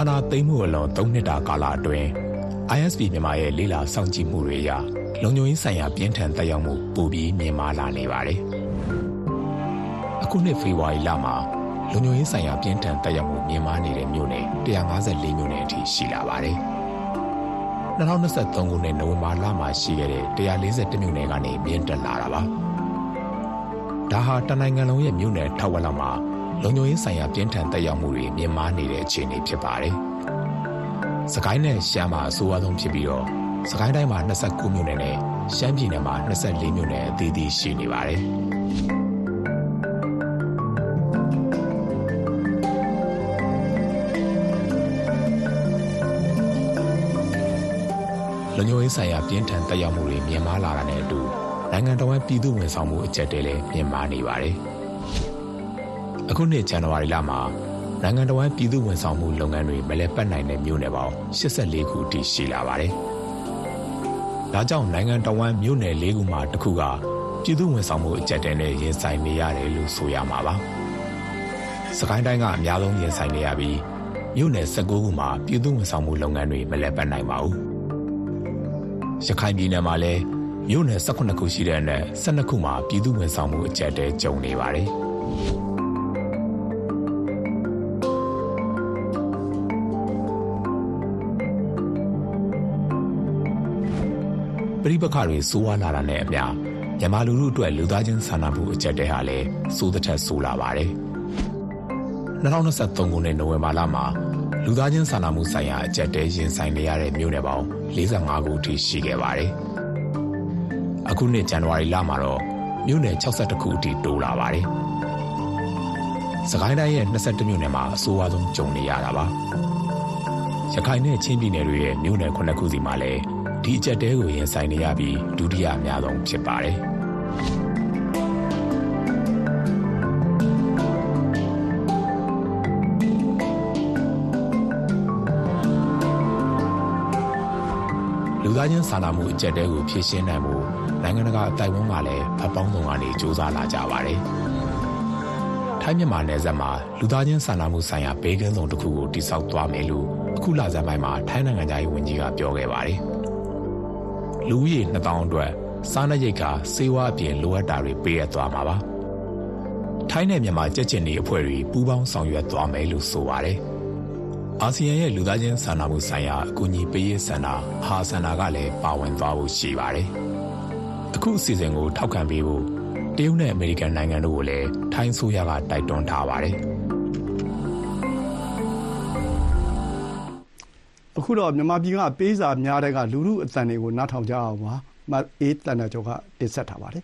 [SPEAKER 22] အာနာသိမ့်မှုအလွန်၃နှစ်တာကာလအတွင်း ISP မြန်မာရဲ့လေးလာစောင့်ကြည့်မှုတွေအရလုံခြုံရေးဆိုင်ရာပြင်းထန်တက်ရောက်မှုပိုပြီးမြင့်မားလာနေပါတယ်။အခုနှစ်ဖေဖော်ဝါရီလမှာလုံခြုံရေးဆိုင်ရာပြင်းထန်တက်ရောက်မှုမြင့်မားနေတဲ့မြို့နယ်154မြို့နယ်အထိရှိလာပါတယ်။2023ခုနှစ်နိုဝင်ဘာလမှာရှိခဲ့တဲ့141မြို့နယ်ကနေမြင့်တက်လာတာပါ။ဒါဟာတနိုင်ငံလုံးရဲ့မြို့နယ်ထောက်ဝက်လောက်မှာ လုံခြုံရေးဆိုင်ရာပြင်းထန်တက်ရောက်မှုတွေမြင့်မားနေတဲ့အခြေအနေဖြစ်ပါတယ်။စကိုင်းနဲ့ရှမ်းမှာအဆိုးအဆုံးဖြစ်ပြီးတော့စကိုင်းတိုင်းမှာ29မြို့နယ်နဲ့ရှမ်းပြည်နယ်မှာ24မြို့နယ်အသီးသီးရှိနေပါတယ်။လုံခြုံရေးဆိုင်ရာပြင်းထန်တက်ရောက်မှုတွေမြင့်မားလာတာနဲ့အတူနိုင်ငံတော်ရဲ့ပြည်သူ့ဝန်ဆောင်မှုအကျပ်တဲလည်းမြင့်မားနေပါတယ်။ အခုနှစ်ဇန်နဝါရီလမှာနိုင်ငံတော်ရဲ့ပြည်သူ့ဝန်ဆောင်မှုလုပ်ငန်းတွေမလဲပတ်နိုင်တဲ့မြို့နယ်ပေါင်း84ခုအထိရှိလာပါတယ်။ဒါကြောင့်နိုင်ငံတော်ဝန်မြို့နယ်၄ခုမှာတစ်ခုကပြည်သူ့ဝန်ဆောင်မှုအကျပ်တဲနဲ့ရင်ဆိုင်နေရတယ်လို့ဆိုရမှာပါ။စကိုင်းတိုင်းကအများဆုံးရင်ဆိုင်နေရပြီးမြို့နယ်19ခုမှာပြည်သူ့ဝန်ဆောင်မှုလုပ်ငန်းတွေမလဲပတ်နိုင်ပါဘူး။ရခိုင်ပြည်နယ်မှာလည်းမြို့နယ်18ခုရှိတဲ့အနက်12ခုမှာပြည်သူ့ဝန်ဆောင်မှုအကျပ်တဲကြုံနေပါတယ်။ ပရိပခတွေစိုးဝါးလာတာနဲ့အမျှမြန်မာလူထုအတွက်လူသားချင်းစာနာမှုအကျပ်တဲဟာလည်းစိုးတစ်ထက်ဆိုးလာပါတယ်။2023ခုနှစ်နိုဝင်ဘာလမှာလူသားချင်းစာနာမှုဆိုင်ရာအကျပ်တဲရင်ဆိုင်နေရတဲ့မြို့နယ်ပေါင်း45ခုအထိရှိခဲ့ပါတယ်။အခုနှစ်ဇန်နဝါရီလမှာတော့မြို့နယ်62ခုအထိတိုးလာပါတယ်။စကိုင်းတိုင်းရဲ့22မြို့နယ်မှာအဆိုးအဝါဆုံးကြုံနေရတာပါ။ရခိုင်နဲ့ချင်းပြည်နယ်တွေရဲ့မြို့နယ်9ခုစီမှာလည်း ဒီအကြက်တဲကိုရင်ဆိုင်နေရပြီးဒုတိယအများဆုံးဖြစ်ပါတယ်လူသားချင်းစာနာမှုအကြက်တဲကိုဖြည့်ရှင်းနိုင်မှုနိုင်ငံတကာအတိုင်းအဝန်ကလည်းဖတ်ပေါင်းစုံကနေစ조사လာကြပါတယ်။ထိုင်းမြန်မာနယ်စပ်မှာလူသားချင်းစာနာမှုဆိုင်ရာဘေးကင်းဆောင်တစ်ခုကိုတိစောက်သွားမယ်လို့အခုလဆန်းပိုင်းမှာထိုင်းနိုင်ငံသားရေးဝန်ကြီးကပြောခဲ့ပါတယ်။ လူဦးရေ2000အတွက်စားနပ်ရိက္ခာစေဝါအပြင်လိုအပ်တာတွေပေးရသွားမှာပါ။ထိုင်းနဲ့မြန်မာကြက်ကျင်တွေအဖွဲ့တွေပူးပေါင်းဆောင်ရွက်သွားမယ်လို့ဆိုပါတယ်။အာဆီယံရဲ့လူသားချင်းစာနာမှုဆိုင်ရာအကူအညီပေးရေးစင်တာဟာစင်တာကလည်းပါဝင်သွားဖို့ရှိပါတယ်။အခုအစီအစဉ်ကိုထောက်ခံပေးဖို့တရုတ်နဲ့အမေရိကန်နိုင်ငံတို့ကိုလည်းထိုင်းဆိုရကတိုက်တွန်းထားပါတယ်။
[SPEAKER 2] ခုတော့မြန်မာပြည်က ပေးစာများတဲ့က လူမှုအသံတွေကို နားထောင်ကြအောင်ပါမတ်အေးတန်တကျော် က တင်ဆက်ထားပါတယ်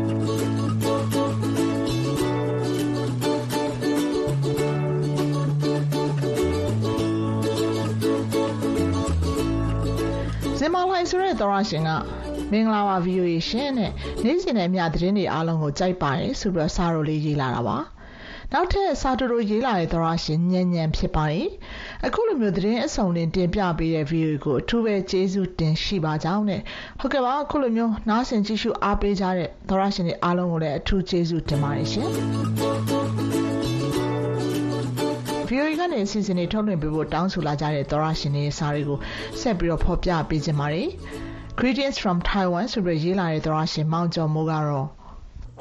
[SPEAKER 17] ဇင်မာလှိုင်ဆိုတဲ့သောရရှင်ကမင်္ဂလာပါ VOA ရှင်တဲ့နေ့စဉ်နဲ့အမျှသတင်းတွေအားလုံးကိုကြိုက်ပါတယ်ဆိုပြီးတော့စာရိုလေးရေးလာတာပါနောက်ထပ်စာတူတူရေးလာတဲ့သောရရှင်ညံ့ညံ့ဖြစ်ပါတယ်အခုလိုမျိုးသတင်းအစုံလင်တင်ပြပေးတဲ့ VOA ကိုအထူးပဲကျေးဇူးတင်ရှိပါကြောင်းတဲ့ဟုတ်ကဲ့ပါအခုလိုမျိုးနားဆင်ကြည့်ရှုအားပေးကြတဲ့သောရရှင်တွေအားလုံးကိုလည်းအထူးကျေးဇူးတင်ပါတယ်ရှင် VOA ကနေအစီအစဉ်တွေထုတ်လွှင့်ပေးဖို့တောင်းဆိုလာကြတဲ့သောရရှင်တွေရဲ့စာတွေကိုဆက်ပြီးတော့ဖော်ပြပေးကြပါမယ်။ Greetings from Taiwan ဆိုပြီးရေးလာတဲ့သောရရှင်မောင်ကျော်မိုးကတော့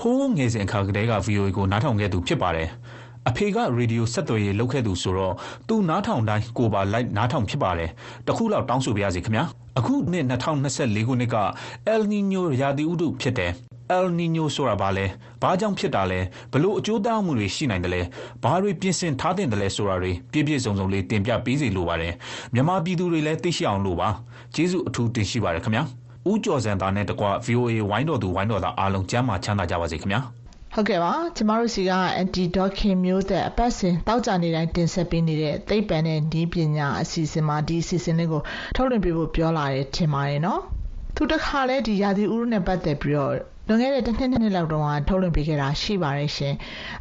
[SPEAKER 23] ဟိုးငယ်စဉ်အခါကတည်းက VOA ကိုနားထောင်ခဲ့သူဖြစ်ပါတယ်။အဖေကရေဒီယိုဆက်သွယ်ရေးလုပ်ခဲ့သူဆိုတော့သူနားထောင်တိုင်းကိုပါလိုက်နားထောင်ဖြစ်ပါတယ်။တခုလောက်တောင်းဆိုပါရစေခင်ဗျာ။အခုနှစ်2024ခုနှစ်က El Nino ရာသီဥတုဖြစ်တယ်။ El Nino ဆိုတာဘာလဲ။ဘာကြောင့်ဖြစ်တာလဲ။ဘလို့အကျိုးသားမှုတွေရှိနိုင်တယ်လဲ။ဘာတွေပြင်ဆင်ထားတဲ့တယ်လဲဆိုတာတွေပြည့်ပြည့်စုံစုံလေးတင်ပြပေးစီလိုပါတယ်။မြန်မာပြည်သူတွေလည်းသိရှိအောင်လို့ပါ။ကျေးဇူးအထူးတင်ရှိပါတယ်ခင်ဗျာ။ဦးကျော်စံသားနဲ့တကွ VOA ဝိုင်းတော်သူဝိုင်းတော်သားအားလုံးကျမ်းမာချမ်းသာကြပါစေခင်ဗျာ။
[SPEAKER 17] ဟုတ်ကဲ့ပါကျမတို့စီက anti docking မျိုးသက်အပတ်စဉ်တောက်ကြနေတိုင်းတင်ဆက်ပေးနေတဲ့သိပ္ပံနဲ့ဤပညာအစီအစဉ်မှာဒီအစီအစဉ်လေးကိုထုတ်လွှင့်ပေးဖို့ပြောလာတယ်ထင်ပါတယ်နော်သူတခါလဲဒီရာသီဥတုနဲ့ပတ်သက်ပြီးတော့ လွန်ခဲ့တဲ့တစ်နှစ်နှစ်လောက်တုန်းကထုတ်လွှင့်ပေးခဲ့တာရှိပါတယ်ရှင်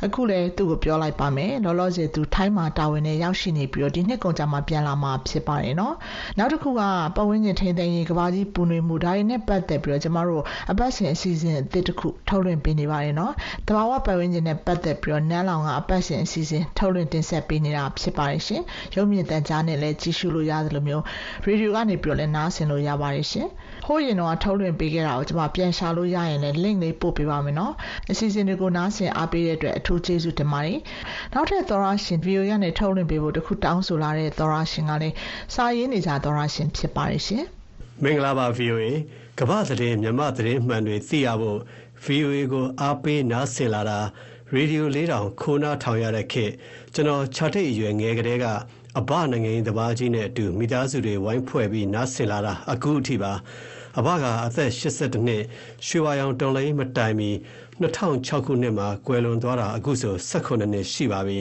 [SPEAKER 17] အခုလည်းသူ့ကိုပြောလိုက်ပါမယ်လောလောဆယ်သူထိုင်းမှာတာဝန်နဲ့ရောက်ရှိနေပြီးတော့ဒီနှစ်ကုန်ကြမှာပြန်လာမှာဖြစ်ပါတယ်နော်နောက်တစ်ခုကပတ်ဝန်းကျင်ထိန်းသိမ်းရေးကဘာကြီးပူနွေမှုဒါတွေနဲ့ပတ်သက်ပြီးတော့ကျမတို့အပတ်စဉ်အစီအစဉ်အသစ်တစ်ခုထုတ်လွှင့်ပေးနေပါတယ်နော်တဘာဝပတ်ဝန်းကျင်နဲ့ပတ်သက်ပြီးတော့နန်းလောင်ကအပတ်စဉ်အစီအစဉ်ထုတ်လွှင့်တင်ဆက်ပေးနေတာဖြစ်ပါတယ်ရှင်ရုပ်မြင်သံကြားနဲ့လည်းကြည့်ရှုလို့ရတယ်လို့မျိုးရေဒီယိုကနေပြီးတော့လည်းနားဆင်လို့ရပါတယ်ရှင် ဟိုးရင်တော့ထုတ်လွှင့်ပေးခဲ့တာကိုကျမပြန်ရှာလို့ရရင်လည်း link လေးပို့ပေးပါမယ်နော်အစီအစဉ်တွေကိုနားဆင်အားပေးတဲ့အတွက်အထူးကျေးဇူးတင်ပါတယ်နောက်ထပ်သောရရှင်ဗီဒီယိုရနဲ့ထုတ်လွှင့်ပေးဖို့တခုတောင်းဆိုလာတဲ့သောရရှင်ကလည်းစာရေးနေကြသောရရှင်ဖြစ်ပါတယ်ရှင်
[SPEAKER 24] မင်္ဂလာပါ VOA ကမ္ဘာသတင်းမြန်မာသတင်းမှန်တွေသိရဖို့ VOA ကိုအားပေးနားဆင်လာတာရေဒီယိုလေးတောင်ခိုးနားထောင်ရတဲ့ခေတ်ကျွန်တော်ခြာထိတ်အရွယ်ငယ်ကလေးကအဘနိုင်ငံရေးတဘာကြီးနဲ့အတူမိသားစုတွေဝိုင်းဖွဲ့ပြီးနားဆင်လာတာအခုအထိပါ အဘကအသက်82နှစ်ရွှေဝါရောင်တော်လိုင်းမတိုင်မီ2006ခုနှစ်မှာကွယ်လွန်သွားတာအခုဆို18နှစ်ရှိပါပြီ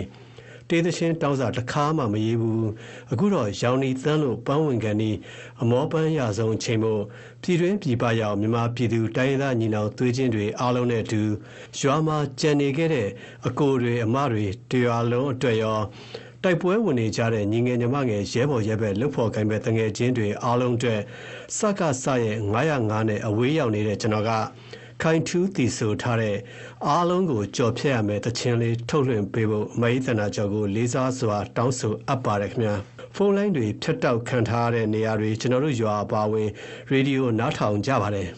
[SPEAKER 24] တေးသချင်းတောင်းစာတစ်ခါမှမရေးဘူးအခုတော့ရောင်နီသန်းလို့ပန်းဝင်ကန်ဒီအမောပန်းရဆုံးအချိန်မို့ပြည်တွင်းပြည်ပရောက်မြန်မာပြည်သူတိုင်းရင်းသားညီနောင်သွေးချင်းတွေအားလုံးနဲ့အတူရွာမှာကြံနေခဲ့တဲ့အကိုတွေအမတွေတရွာလုံးအတွက်ရော တိုက်ပွဲဝင်နေကြတဲ့ ညီငယ်ညီမငယ် ရဲဘော်ရဲဘက်လှုပ်ဖော်ကိုင်းဘက်တငယ်ချင်းတွေ အားလုံးအတွက် စကစရဲ့905နဲ့ အဝေးရောက်နေတဲ့ ကျွန်တော်က ခိုင်ထူးတည်ဆိုထားတဲ့ အားလုံးကိုကြော်ဖြတ်ရမယ်တခြင်းလေး ထုတ်လွှင့်ပေးဖို့အမေရိကန်ကျော်ကို လေးစားစွာ တောင်းဆိုအပ်ပါတယ်ခင်ဗျာ ဖုန်းလိုင်းတွေ ဖြတ်တောက်ခံထားရတဲ့ နေရာတွေ ကျွန်တော်တို့ရွာအပါဝင် ရေဒီယို နားထောင်ကြပါတယ်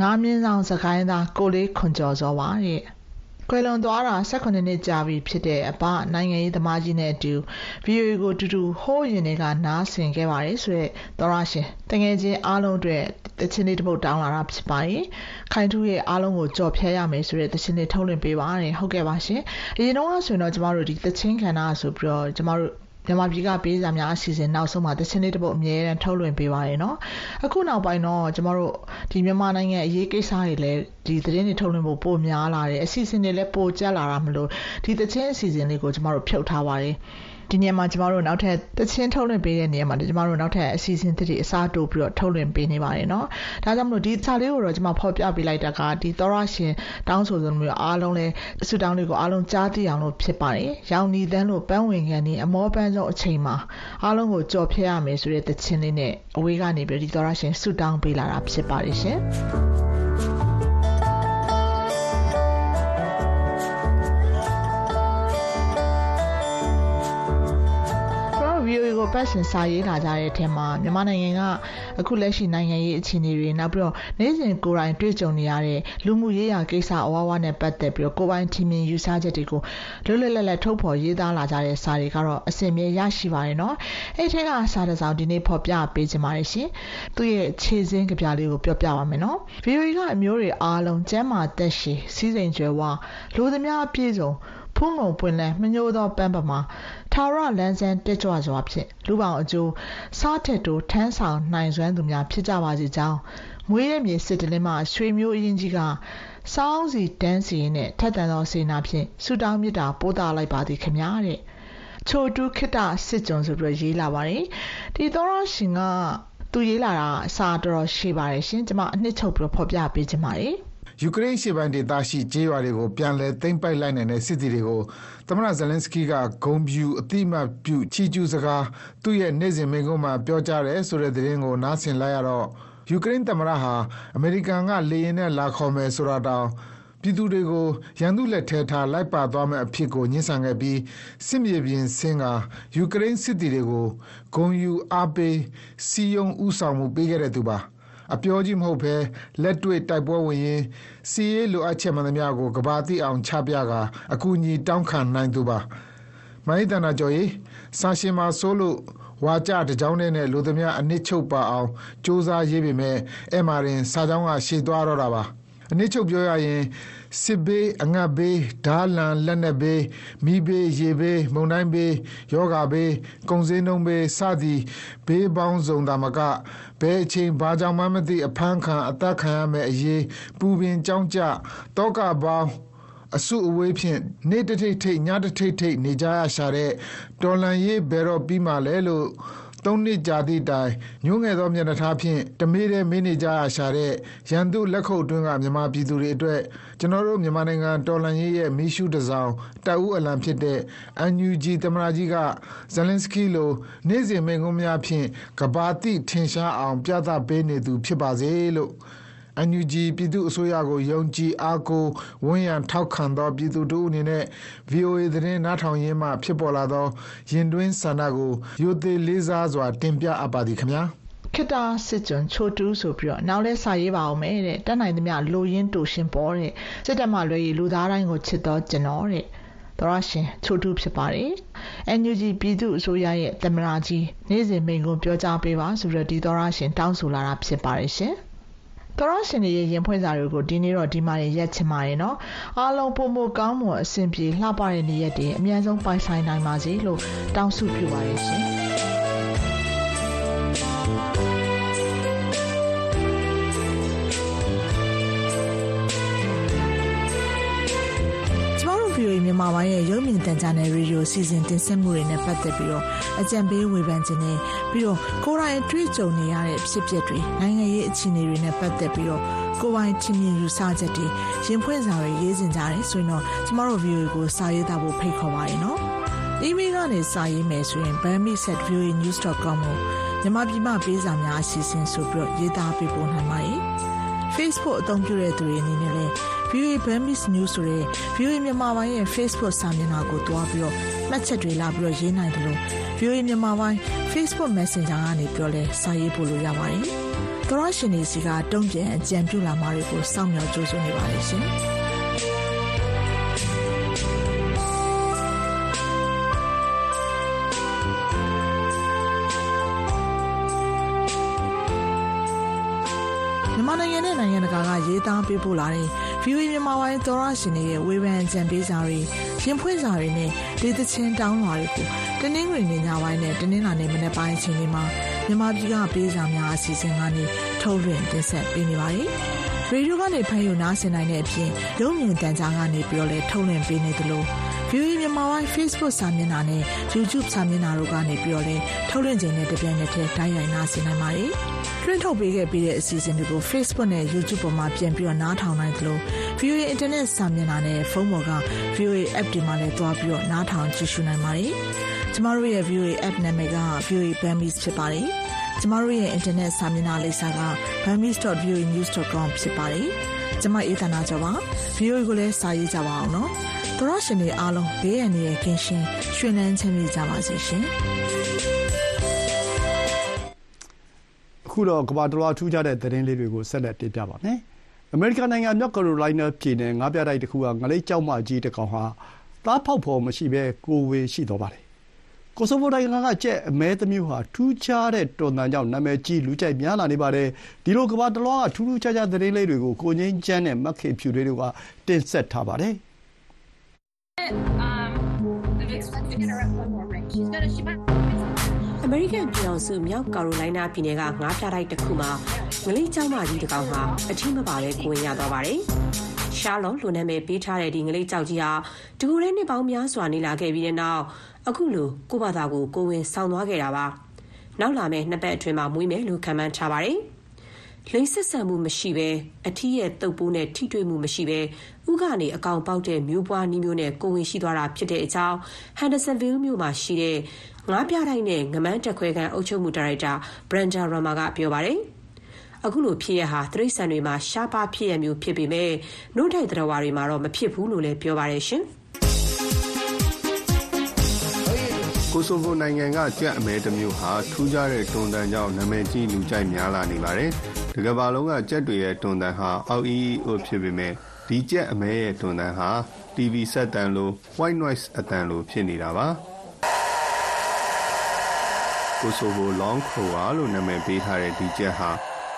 [SPEAKER 17] ငါးမြင်းဆောင်စကိုင်းသား ကိုလေးခွန်ကျော်စောပါတဲ့ ကွယ်လွန်သွားတာ18နှစ်ကြာပြီဖြစ်တဲ့အဘနိုင်ငံရေးသမားကြီးနဲ့အတူ VOA ကိုတူတူဟိုးရင်တွေကနားဆင်ခဲ့ပါတယ်ဆိုတော့သောရရှင်တငယ်ချင်းအားလုံးအတွက်တချင်းလေးတစ်ပုတ်တောင်းလာတာဖြစ်ပါတယ်ခိုင်ထူးရဲ့အားလုံးကိုကြော်ဖြတ်ရမယ်ဆိုတဲ့တချင်းလေးထုတ်လွှင့်ပေးပါတယ်ဟုတ်ကဲ့ပါရှင်အရင်တော့ဆိုရင်တော့ကျမတို့ဒီတချင်းခန္ဓာဆိုပြီးတော့ကျမတို့ မြန်မာပြည်ကပေးစာများအစီအစဉ်နောက်ဆုံးမှာတချင်းလေးတစ်ပုတ်အမြဲတမ်းထုတ်လွှင့်ပေးပါရယ်နော်အခုနောက်ပိုင်းတော့ကျမတို့ဒီမြန်မာနိုင်ငံအရေးကိစ္စတွေလည်းဒီသတင်းတွေထုတ်လွှင့်ဖို့ပိုများလာတယ်အစီအစဉ်တွေလည်းပိုကျက်လာတာမလို့ဒီတချင်းအစီအစဉ်လေးကိုကျမတို့ဖြုတ်ထားပါတယ် ဒီနေရာမှာကျမတို့နောက်ထပ်တချင်းထုတ်လွှင့်ပေးတဲ့နေရာမှာကျမတို့နောက်ထပ်အစီအစဉ်တစ်တွေအစားတိုးပြီးတော့ထုတ်လွှင့်ပေးနေပါတယ်เนาะဒါကြောင့်မလို့ဒီစာလေးကိုတော့ကျမဖော်ပြပေးလိုက်တာကဒီသောရရှင်တောင်းဆိုစမျိုးအားလုံးလဲဆုတောင်းလေးကိုအားလုံးကြားသိအောင်လို့ဖြစ်ပါတယ်ရောင်နီတန်းလို့ပန်းဝင်ခံနေအမောပန်းဆုံးအချိန်မှာအားလုံးကိုကြော်ဖြတ်ရမယ်ဆိုတဲ့တချင်းလေးနဲ့အဝေးကနေပြီးဒီသောရရှင်ဆုတောင်းပေးလာတာဖြစ်ပါတယ်ရှင် VOA ကိုပတ်စင်စာရေးလာကြတဲ့အထက်မှာမြန်မာနိုင်ငံကအခုလက်ရှိနိုင်ငံရေးအခြေအနေတွေနောက်ပြီးတော့နေ့စဉ်ကိုယ်တိုင်တွေ့ကြုံနေရတဲ့လူမှုရေးရာကိစ္စအဝါဝါနဲ့ပတ်သက်ပြီးတော့ကိုယ်ပိုင်ထင်မြင်ယူဆချက်တွေကိုလွတ်လွတ်လပ်လပ်ထုတ်ဖော်ရေးသားလာကြတဲ့စာတွေကတော့အစင်မြဲရရှိပါတယ်နော်အဲ့ထက်ကစာတစ်စောင်ဒီနေ့ဖော်ပြပေးခြင်းပါတယ်ရှင်သူ့ရဲ့ခြေစင်းကြပြလေးကိုပြောပြပါမယ်နော် VOA ကအမျိုးတွေအားလုံးကျမ်းမာသက်ရှိစီးစိမ်ကျွယ်ဝလူသမားအပြည့်စုံ ဖုံးငုံပွင့်လန်းမညိုးသောပန်းပမာထာဝရလန်းဆန်းတက်ကြွစွာဖြင့်လူပောင်အကျိုးစားထက်တိုးထမ်းဆောင်နိုင်စွမ်းသူများဖြစ်ကြပါစေကြောင်းမွေးရမြေစစ်တလင်းမှရွှေမျိုးအရင်ကြီးကစောင်းစီတန်းစီနဲ့ထက်တန်သောစေနာဖြင့်ဆူတောင်းမြတ်တာပို့တာလိုက်ပါသည်ခမညာတဲ့ချိုတူခိတစစ်ကြုံဆိုပြီးရေးလာပါတယ်ဒီသောရရှင်ကသူရေးလာတာအစာတော်တော်ရှိပါတယ်ရှင်ကျွန်မအနှစ်ချုပ်ပြီးဖော်ပြပေးခြင်းပါတယ်
[SPEAKER 25] ယူကရိန်းရှေ့ပိုင်းဒေသရှိ ကျေးရွာတွေကို ပြန်လည် သိမ်းပိုက်လိုက်နိုင်တဲ့ စစ်သည်တွေကို သမ္မတဇယ်လင်းစကီးကဂုံပြူအတိမတ်ပြု ချီကျူးစကား သူ့ရဲ့ နေ့စဉ်မိန့်ခွန်းမှာ ပြောကြားတယ်ဆိုတဲ့သတင်းကို နားဆင်လိုက်ရတော့ ယူကရိန်းသမ္မတဟာ အမေရိကန်က လေရင်နဲ့ လာခေါ်မယ်ဆိုတာတောင်မပြည်သူတွေကို ရန်သူလက်ထဲထား လိုက်ပါသွားမယ့်အဖြစ်ကို ငြင်းဆန်ခဲ့ပြီး စစ်မြေပြင်ဆင်းကာ ယူကရိန်းစစ်သည်တွေကို ဂုဏ်ယူ အားပေး စည်းရုံး ဦးဆောင်မှု ပေးခဲ့တဲ့သူပါ။ အပြောကြီးမဟုတ်ဘဲလက်တွေ့တိုက်ပွဲဝင်ရင်းစီးရေးလိုအပ်ချက်မှန်သမျှကိုကဘာတိအောင်ချပြကာအကူအညီတောင်းခံနိုင်သူပါ။မိုင်းတနာကျော်ကြီးစာရှင်မှာဆိုလို့ဝါကြတကြောင်းနဲ့လူသမျှအနစ်ချုပ်ပါအောင်စူးစမ်းရေးပေမဲ့အဲ့မာရင်စာကြောင်းကရှေ့သွားတော့တာပါအနစ်ချုပ်ပြောရရင် စစ်ဘေးအငတ်ဘေးဓာလန်လက်နက်ဘေးမိဘေးရေဘေးမုန်တိုင်းဘေးယောဂဘေးကုံစင်းနှုံဘေးစသည်ဘေးပေါင်းစုံတာမကဘဲအချိန်ဘာကြောင့်မှမသိအဖမ်းခံအသက်ခံရမယ့်အရေးပူပင်ကြောင်းကြတောကပေါင်းအစုအဝေးဖြင့်နေ့တထိတ်ထိတ်ညတထိတ်ထိတ်နေကြရရှာတဲ့တော်လန်ရေးဘယ်တော့ပြီးမှလဲလို့ သုံးနှစ်ကြာသည့်တိုင်ညှိုးငယ်သောမျက်နှာထားဖြင့်တမေးတဲ့မင်းနေကြရရှာတဲ့ရန်သူလက်ခုပ်တွင်းကမြန်မာပြည်သူတွေအတွက်ကျွန်တော်တို့မြန်မာနိုင်ငံတော်လန်ရေးရဲ့မီးရှုတစောင်းတပ်ဦးအလံဖြစ်တဲ့ NUG သမရာကြီးကဇလင်စကီလိုနေ့စဉ်မိန့်ခွန်းများဖြင့်ကဘာတိထင်ရှားအောင် ပြသပေးနေသူဖြစ်ပါစေလို့ NUG ပြည်သူ့အစိုးရကိုယုံကြည်အားကိုးဝန်းရံထောက်ခံသော ပြည်သူတို့အနေနဲ့ VOA သတင်းနားထောင်ရင်းမှဖြစ်ပေါ်လာသောရင်တွင်းဆန္ဒကိုရိုသေလေးစားစွာ တင်ပြအပ်ပါသည်ခင်ဗျာ
[SPEAKER 17] ခိတာစစ်ကြွန်ချိုတူးဆိုပြီးတော့နောက်လဲစာရေးပါအောင်မယ်တဲ့တက်နိုင်သမျှလိုရင်းတူရှင်ပေါ်တဲ့စစ်တပ်မှလွယ်ရီလူသားတိုင်းကိုချစ်တော်ကျွန်တော်တဲ့သောရရှင်ချိုတူးဖြစ်ပါတယ်။ NUG ပြည်သူ့အစိုးရရဲ့သမရာကြီးနေ့စဉ်မိန့်ခွန်းပြောကြားပေးပါဆိုတော့ဒီသောရရှင်တောင်းဆိုလာတာဖြစ်ပါတယ်ရှင်။ သောရရှင်တွေရဲ့ရင်ဖွင့်စာတွေကိုဒီနေ့တော့ဒီမှာရက်ချင်ပါတယ်နော်အားလုံးပုံမကောင်းမွန်အဆင်ပြေလှပတဲ့နေ့ရက်တွေအများဆုံးပိုင်ဆိုင်နိုင်ပါစေလို့တောင်းဆုပြုပါရရှင် မြန်မာပိုင်းရဲ့ရုပ်မြင်သံကြားနယ်ရေဒီယိုစီစဉ်တင်ဆက်မှုတွေနဲ့ပတ်သက်ပြီးတော့အကြံပေးဝေဖန်ခြင်းနဲ့ပြီးတော့ကိုယ်တိုင်တွေ့ကြုံနေရတဲ့ဖြစ်ပျက်တွေနိုင်ငံရေးအခြေအနေတွေနဲ့ပတ်သက်ပြီးတော့ကိုယ်ပိုင်ချင်းမြင်ယူဆချက်တွေရင်ဖွင့်စာတွေရေးစင်ကြတယ်ဆိုရင်တော့ကျမတို့ view ကိုစာရေးသားဖို့ဖိတ်ခေါ်ပါရနော်။ email ကနေစာရေးမယ်ဆိုရင် bami@voanews.com ကိုမြန်မာပြည်မှာပေးစာများအစီအစဉ်ဆိုပြီးတော့ရေးသားပေးပို့နိုင်ပါတယ်။ Facebook အသုံးပြုတဲ့သူတွေအနေနဲ့လည်း VOA Burmese News ဆိုတဲ့ VOA မြန်မာပိုင်းရဲ့ Facebook စာမျက်နှာကိုတွားပြီးတော့မှတ်ချက်တွေလာပြီးတော့ရေးနိုင်တယ်လို့ VOA မြန်မာပိုင်း Facebook Messenger ကနေပြောလဲစာရေးပို့လို့ရပါတယ်။သောရရှင်တွေစီကတုံ့ပြန်အကြံပြုလာမှာတွေကိုစောင့်မျှော်ကြိုးစွနေပါတယ်ရှင်။ ရေးသားပေးပို့လာတဲ့ VOA မြန်မာပိုင်းသောရရှင်တွေရဲ့ဝေဖန်ကြံပေးစာတွေရင်ဖွင့်စာတွေနဲ့ဒေသချင်းတောင်းလွှာတွေကိုတနင်္ဂနွေနေ့ညပိုင်းနဲ့တနင်္လာနေ့မနက်ပိုင်းအချိန်တွေမှာမြန်မာပြည်ကပေးစာများအစီအစဉ်ကနေထုတ်လွှင့်တင်ဆက်ပေးနေပါတယ်။ရေဒီယိုကနေဖန်ယူနားဆင်နိုင်တဲ့အပြင်ရုပ်မြင်သံကြားကနေပြီးတော့လည်းထုတ်လွှင့်ပေးနေသလို VOA မြန်မာပိုင်း Facebook စာမျက်နှာနဲ့ YouTube စာမျက်နှာတို့ကနေပြီးတော့လည်းထုတ်လွှင့်ခြင်းနဲ့တပြိုင်နက်တည်းတိုက်ရိုက်နားဆင်နိုင်ပါတယ်။လွှင့်ထုတ်ပေးခဲ့ပြီးတဲ့အစီအစဉ်တွေကို Facebook နဲ့ YouTube ပေါ်မှာပြန်ပြီးတော့နားထောင်နိုင်သလို VOA Internet စာမျက်နှာနဲ့ဖုန်းပေါ်က VOA App တွေမှာလည်းတွားပြီးတော့နားထောင်ကြည့်ရှုနိုင်ပါတယ်။ကျမတို့ရဲ့ VOA App နာမည်က VOA Burmese ဖြစ်ပါတယ်။ကျမတို့ရဲ့ Internet စာမျက်နှာလိပ်စာက burmese.voanews.com ဖြစ်ပါတယ်။ကျမအေးသနာကျော်ပါ။ VOA ကိုလည်းစာရေးကြပါအောင်နော်။ သောရရှင်တွေအားလုံးဘေးရန်ရဲ့ကင်းရှင်းရွှင်လန်းချမ်းမြေ့ကြပါစေရှင်။
[SPEAKER 2] အခုတော့ကမ္ဘာတလွှားထူးခြားတဲ့သတင်းလေးတွေကိုဆက်လက်တင်ပြပါမယ်။အမေရိကန်နိုင်ငံမြောက်ကယ်ရိုလိုင်းနားပြည်နယ်ငါးပြားတိုက်တစ်ခုကငလိပ်ကျောက်မကြီးတစ်ကောင်ဟာသားဖောက်ဖော်မရှိဘဲကိုယ်ဝေရှိသွားပါတယ်။ကိုဆိုဗိုနိုင်ငံကကြက်အမဲသမီးဟာထူးခြားတဲ့တွန်တန်ကြောင့်နာမည်ကြီးလူကြိုက်များလာနေပါတယ်။ဒီလိုကမ္ဘာတလွှားကထူးထူးခြားခြားသတင်းလေးတွေကိုကိုငိမ့်ချမ်းနဲ့မက်ခေဖြူတွေတို့ကတင်ဆက်ထားပါတယ်။
[SPEAKER 26] အမေရိကန်ပြည်ထောင်စုမြောက်ကာရိုလိုင်းနားပြည်နယ်ကငါးပြတိုက်တစ်ခုမှာငလိကျောင်းမကြီးတစ်ကောင်ဟာအထီးမပါပဲကိုဝင်ရသွားပါတယ်။ရှာလောလူနာမည်ပေးထားတဲ့ဒီငလိကျောက်ကြီးဟာဒီကိုယ်နဲ့နှစ်ပေါင်းများစွာနေလာခဲ့ပြီးတဲ့နောက်အခုလိုကိုယ့်ဘာသာကိုကိုဝင်ဆောင်သွားခဲ့တာပါ။နောက်လာမယ့်နှစ်ပတ်အတွင်းမှာမွေးမယ်လို့ခန့်မှန်းထားပါတယ်။ လိင်ဆက်ဆံမှုမရှိဘဲအထီးရဲ့တုပ်ပိုးနဲ့ထိတွေ့မှုမရှိဘဲဥကနေအကောင်ပေါက်တဲ့မျိုးပွားနှီးမျိုးနဲ့ကိုဝင်ရှိသွားတာဖြစ်တဲ့အကြောင်း Hendersonville မြို့မှာရှိတဲ့ငါးပြတိုင်းနဲ့ငမန်းတက်ခွဲခန်းအုပ်ချုပ်မှုဒါရိုက်တာ Brenda Rama ကပြောပါတယ်။အခုလိုဖြစ်ရပ်ဟာတိရစ္ဆာန်တွေမှာရှားပါးဖြစ်ရပ်မျိုးဖြစ်ပေမဲ့နို့တိုက်သတ္တဝါတွေမှာတော့မဖြစ်ဘူးလို့လည်းပြောပါတယ်ရှင်။
[SPEAKER 27] ကိုဆိုဗိုနိုင်ငံကကြက်အမဲတစ်မျိုးဟာထူးခြားတဲ့တွန်တန်ကြောင့်နာမည်ကြီးလူကြိုက်များလာနေပါတယ်။ ဒီကမ္ဘာလုံးကကြက်တွေရဲ့တွန်တန်ဟာအောက်အီအီအိုဖြစ်ပေမဲ့ဒီကြက်အမဲရဲ့တွန်တန်ဟာ TV ဆက်တန်လို white noise အတန်လိုဖြစ်နေတာပါ။ကိုဆိုဗို long crower လို့နာမည်ပေးထားတဲ့ဒီကြက်ဟာ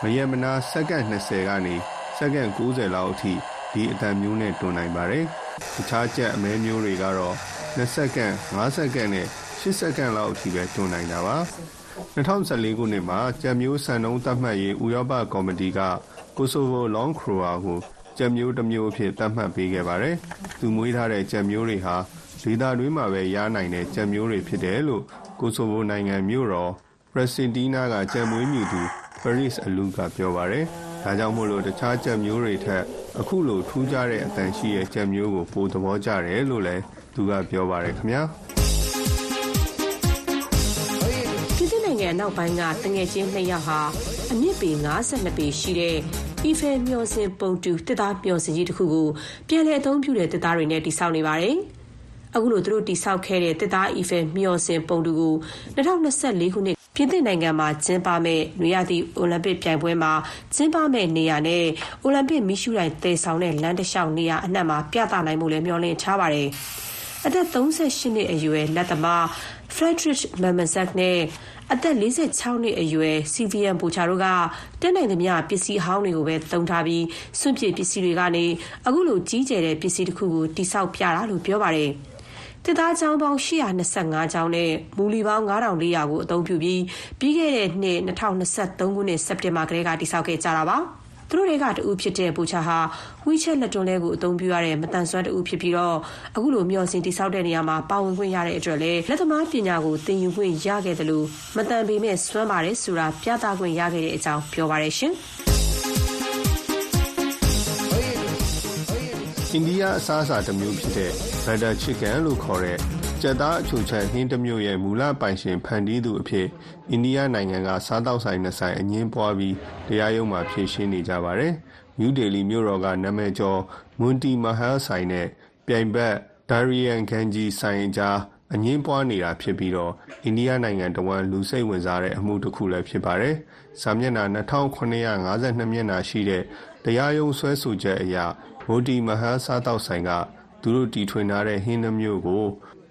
[SPEAKER 27] မရက်မနာစက္ကန့်20ကနေစက္ကန့်90လောက်အထိဒီအတန်မျိုးနဲ့တွန်နိုင်ပါတယ်။တခြားကြက်အမဲမျိုးတွေကတော့2စက္ကန့်5စက္ကန့်နဲ့8စက္ကန့်လောက်အထိပဲတွန်းနိုင်တာပါ 2014ခုနှစ်မှာကြံမျိုးစံနှုန်းသတ်မှတ်ရေးဥရောပကော်မတီကကိုဆိုဗိုလောင်ခရိုအာကိုကြံမျိုးတစ်မျိုးအဖြစ်သတ်မှတ်ပေးခဲ့ပါတယ်သူမွေးထားတဲ့ကြံမျိုးတွေဟာဒေသတွင်းမှာပဲရနိုင်တဲ့ကြံမျိုးတွေဖြစ်တယ်လို့ကိုဆိုဗိုနိုင်ငံမြို့တော်ပရက်စင်တီနာကကြံမွေးမြူသူပရစ်အလူကပြောပါတယ်ဒါကြောင့်မို့လို့တခြားကြက်မျိုးတွေထက်အခုလိုထူးခြားတဲ့အတန်ရှိတဲ့ကြက်မျိုးကိုပိုသဘောကျတယ်လို့လည်းသူကပြောပါတယ်ခင်ဗျာ
[SPEAKER 26] နိုင်ငံအနောက်ပိုင်းကတငယ်ချင်းနှစ်ယောက်ဟာအမြင့်ပေ52ပေရှိတဲ့အီဖယ်မျော်စင်ပုံတူတစ်သားမျော်စင်ကြီးတစ်ခုကိုပြန်လည်အသုံးပြုတဲ့တစ်သားတွေနဲ့တိစောက်နေပါတယ်။အခုလိုသူတို့တိစောက်ခဲ့တဲ့တစ်သားအီဖယ်မျော်စင်ပုံတူကို2024ခုနှစ်ပြင်သစ်နိုင်ငံမှာကျင်းပမဲ့နွေရာသီအိုလံပစ်ပြိုင်ပွဲမှာကျင်းပမဲ့နေရာနဲ့အိုလံပစ်မီးရှူးတိုင်းတည်ဆောင်တဲ့လမ်းတစ်လျှောက်နေရာအနှံ့မှာပြသနိုင်မှုလည်းမျှော်လင့်ထားပါတယ်။အသက်38နှစ်အရွယ်လက်သမား Friedrich Mamesack နဲ့အသက်46နှစ်အရွယ် CVM ပူချာတို့ကတက်နိုင်သမျှပစ္စည်းဟောင်းတွေကိုပဲသုံးထားပြီးစွန့်ပစ်ပစ္စည်းတွေကနေအခုလိုကြီးကျယ်တဲ့ပစ္စည်းတစ်ခုကိုတိစောက်ပြတာလို့ပြောပါတယ်။တစ်သားချောင်းပေါင်း825ချောင်းနဲ့မူလီပေါင်း9400ကိုအသုံးပြုပြီးပြီးခဲ့တဲ့နှစ်2023ခုနှစ်စက်တင်ဘာကလေးကတိစောက်ခဲ့ကြတာပါ။ သူတို့တွေကတူဖြစ်တဲ့ပူချာဟာဝီချက်လက်တွန်းလဲကိုအသုံးပြုရတဲ့မတန်ဆွမ်းတူဖြစ်ပြီးတော့အခုလိုမျောစင်တိဆောက်တဲ့နေရာမှာပါဝင်ခွင့်ရတဲ့အတွက်လည်းလက်သမားပညာကိုသင်ယူခွင့်ရခဲ့တယ်လို့မတန်ပေမဲ့စွမ်းပါတယ်ဆိုတာပြသခွင့်ရခဲ့တဲ့အကြောင်းပြောပါရရှင်
[SPEAKER 27] အိန္ဒိယအစားအစာတစ်မျိုးဖြစ်တဲ့ butter chicken လို့ခေါ်တဲ့ ကြက်သားအချိုချက်ဟင်းတစ်မျိုးရဲ့မူလပိုင်ရှင်ဖန်တီးသူအဖြစ်အိန္ဒိယနိုင်ငံကစားတောက်ဆိုင်နှစ်ဆိုင်အငင်းပွားပြီးတရားရုံးမှာဖြေရှင်းနေကြပါတယ်။မြူးဒေလီမြို့တော်ကနာမည်ကျော်မွန်တီမဟယ်ဆိုင်နဲ့ပြိုင်ဘက်ဒါရီယန်ဂန်ဂျီဆိုင်ကြားအငင်းပွားနေတာဖြစ်ပြီးတော့အိန္ဒိယနိုင်ငံတဝန်းလူစိတ်ဝင်စားတဲ့အမှုတစ်ခုလည်းဖြစ်ပါတယ်။စာမျက်နှာ2952မျက်နှာရှိတဲ့တရားရုံးဆွဲဆိုချက်အရမိုတီမဟယ်စားတောက်ဆိုင်ကသူတို့တီထွင်ထားတဲ့ဟင်းနှမျိုးကို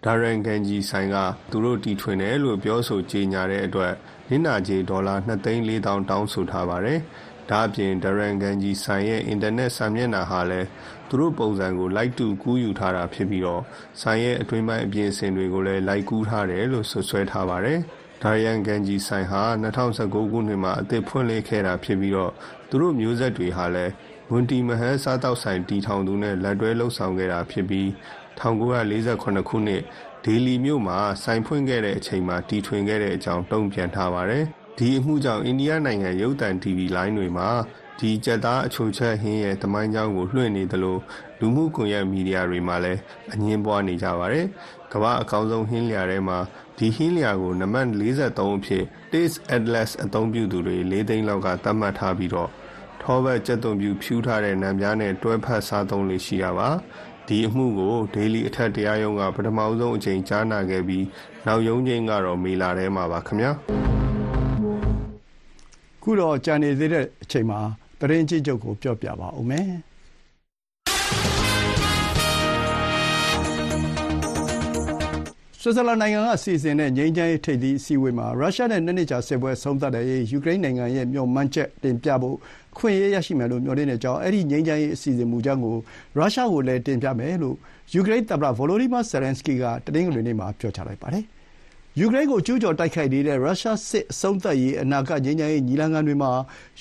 [SPEAKER 27] ဒါရန်ကန်ဂျီဆိုင်ကသူတို့တီထွင်တယ်လို့ပြောဆိုကြေညာတဲ့အတွက်နစ်နာကြေးဒေါ်လာ2သိန်း4တောင်းတောင်းဆိုထားပါတယ်။ဒါအပြင်ဒါရန်ကန်ဂျီဆိုင်ရဲ့အင်တာနက်စာမျက်နှာဟာလည်းသူတို့ပုံစံကိုလိုက်တူကူးယူထားတာဖြစ်ပြီးတော့ဆိုင်ရဲ့အတွင်းပိုင်းအပြင်အစင်တွေကိုလည်းလိုက်ကူးထားတယ်လို့ဆွဆွဲထားပါတယ်။ဒါရန်ကန်ဂျီဆိုင်ဟာ2019ခုနှစ်မှာအသစ်ဖွင့်လှစ်ခဲ့တာဖြစ်ပြီးတော့သူတို့မျိုးဆက်တွေဟာလည်းဝန်တီမဟန်စားတောက်ဆိုင်တီထောင်သူနဲ့လက်တွဲလှုပ်ဆောင်ခဲ့တာဖြစ်ပြီး 1948ခုနှစ်ဒေလီမြို့မှာဆိုင်ဖွင့်ခဲ့တဲ့အချိန်မှာတီထွင်ခဲ့တဲ့အကြောင်းတုံ့ပြန်ထားပါတယ်။ဒီအမှုကြောင့်အိန္ဒိယနိုင်ငံရုပ်သံ TV လိုင်းတွေမှာဒီကြက်သားအချိုချက်ဟင်းရဲ့တမိုင်းကြောင်းကိုလွှင့်နေသလိုလူမှုကွန်ရက်မီဒီယာတွေမှာလည်းအငင်းပွားနေကြပါတယ်။ကမ္ဘာအကောင်းဆုံးဟင်းလျာထဲမှာဒီဟင်းလျာကိုနံပါတ်43အဖြစ် Taste Atlas အသုံးပြုသူတွေ၄သိန်းလောက်ကသတ်မှတ်ထားပြီးတော့ထောဘက်ကြက်သွန်ပြူဖြူးထားတဲ့နံပြားနဲ့တွဲဖက်စားသုံးလေးရှိတာပါ။ ဒီအမှုကိုဒေလီအထက်တရားရုံးကပထမဆုံးအကြိမ်ကြားနာခဲ့ပြီးနောက်ရုံးချိန်ကတော့မေလထဲမှာပါခင်ဗျာ
[SPEAKER 2] ခုတော့ကြံနေသေးတဲ့အချိန်မှာတရင်ကြည့်ကြုတ်ကိုပြောပြပါဦးမယ် ဆွစ်ဇာလန်နိုင်ငံက စီစဉ်တဲ့ ငြိမ်းချမ်းရေး ထိပ်သီးအစည်းအဝေးမှာ ရုရှားနဲ့နှစ်နှစ်ကြာစစ်ပွဲဆုံးသတ်တဲ့ယူကရိန်းနိုင်ငံရဲ့ မျှော်မှန်းချက်တင်ပြဖို့ အခွင့်အရေးရရှိမယ်လို့ မျှော်လင့်တဲ့အကြောင်း အဲဒီ ငြိမ်းချမ်းရေး အစီအစဉ်မူကြမ်းကို ရုရှားကိုလည်း တင်ပြမယ်လို့ ယူကရိန်းသမ္မတ Volodymyr Zelenskyy က တနင်္ဂနွေနေ့မှာ ပြောကြားလိုက်ပါတယ်။ယူကရိန်းကို ကျူးကျော်တိုက်ခိုက်နေတဲ့ ရုရှားစစ်အဆုံးသတ်ရေး အနာဂတ် ငြိမ်းချမ်းရေး ညီလာခံတွေမှာ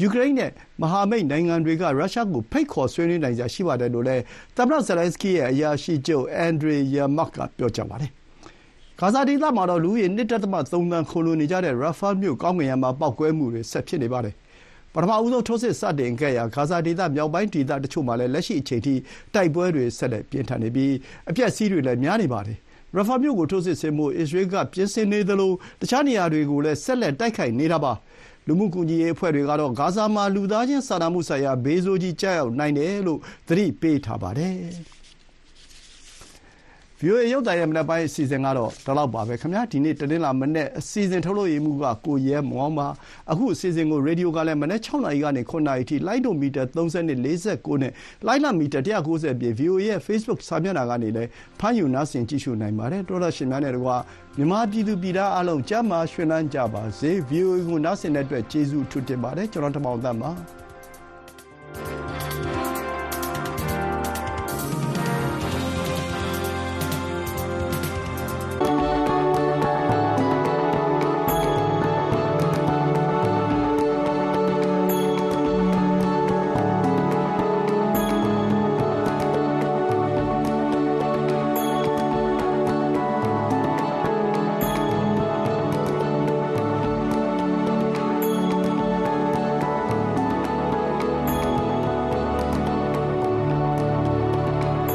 [SPEAKER 2] ယူကရိန်းနဲ့ မဟာမိတ်နိုင်ငံတွေက ရုရှားကို ဖိတ်ခေါ်ဆွေးနွေးနိုင်စရာ ရှိပါတယ်လို့လည်း သမ္မတ Zelenskyy ရဲ့ အရာရှိချုပ် Andriy Yermak က ပြောကြားပါတယ် ဂါဇာဒေသမှာတော့ လူဦးရေ ၂.၃ သန်း ခိုလှုံနေကြတဲ့ ရာဖာမြို့ ကောင်းကင်ယံမှာ ပေါက်ကွဲမှုတွေ ဆက်ဖြစ်နေပါတယ်။ပထမဆုံး ထိုးစစ်စတင်ခဲ့ရာ ဂါဇာဒေသ မြောက်ပိုင်းဒေသတချို့မှာလည်း လက်ရှိအချိန်ထိ တိုက်ပွဲတွေ ဆက်လက်ပြင်းထန်နေပြီး အပျက်အစီးတွေလည်း များနေပါတယ်။ရာဖာမြို့ကို ထိုးစစ်ဆင်ဖို့ အစ္စရေးက ပြင်ဆင်နေသလို တခြားနေရာတွေကိုလည်း ဆက်လက် တိုက်ခိုက်နေတာပါ။လူမှုကူညီရေးအဖွဲ့တွေကတော့ ဂါဇာမှာ လူသားချင်းစာနာမှုဆိုင်ရာ ဘေးဆိုးကြီး ကျရောက်နိုင်တယ်လို့ သတိပေးထားပါတယ်။ VOA ရုပ်သံရဲ့မနက်ပိုင်းအစီအစဉ်ကတော့ဒီလောက်ပါပဲခင်ဗျာဒီနေ့တနင်္လာမနက်အစီအစဉ်ထုတ်လွှင့်ရေးမှူးကကိုရဲမောင်ပါအခုအစီအစဉ်ကိုရေဒီယိုကလည်းမနက်6နာရီကနေ9နာရီထိလိုင်းဒိုမီတာ30နဲ့49နဲ့လိုင်းလမီတာ190ပြည့် VOA ရဲ့ Facebook စာမျက်နှာကနေလည်းဖမ်းယူနားဆင်ကြည့်ရှုနိုင်ပါတယ်တော်တော်ရှင်များနဲ့တကွာမြန်မာပြည်သူပြည်သားအလုံးကြမ်းမာရွှင်လန်းကြပါစေ VOA ကိုနားဆင်တဲ့အတွက်ကျေးဇူးထူးတင်ပါတယ်ကျွန်တော်တမောင်သတ်ပါ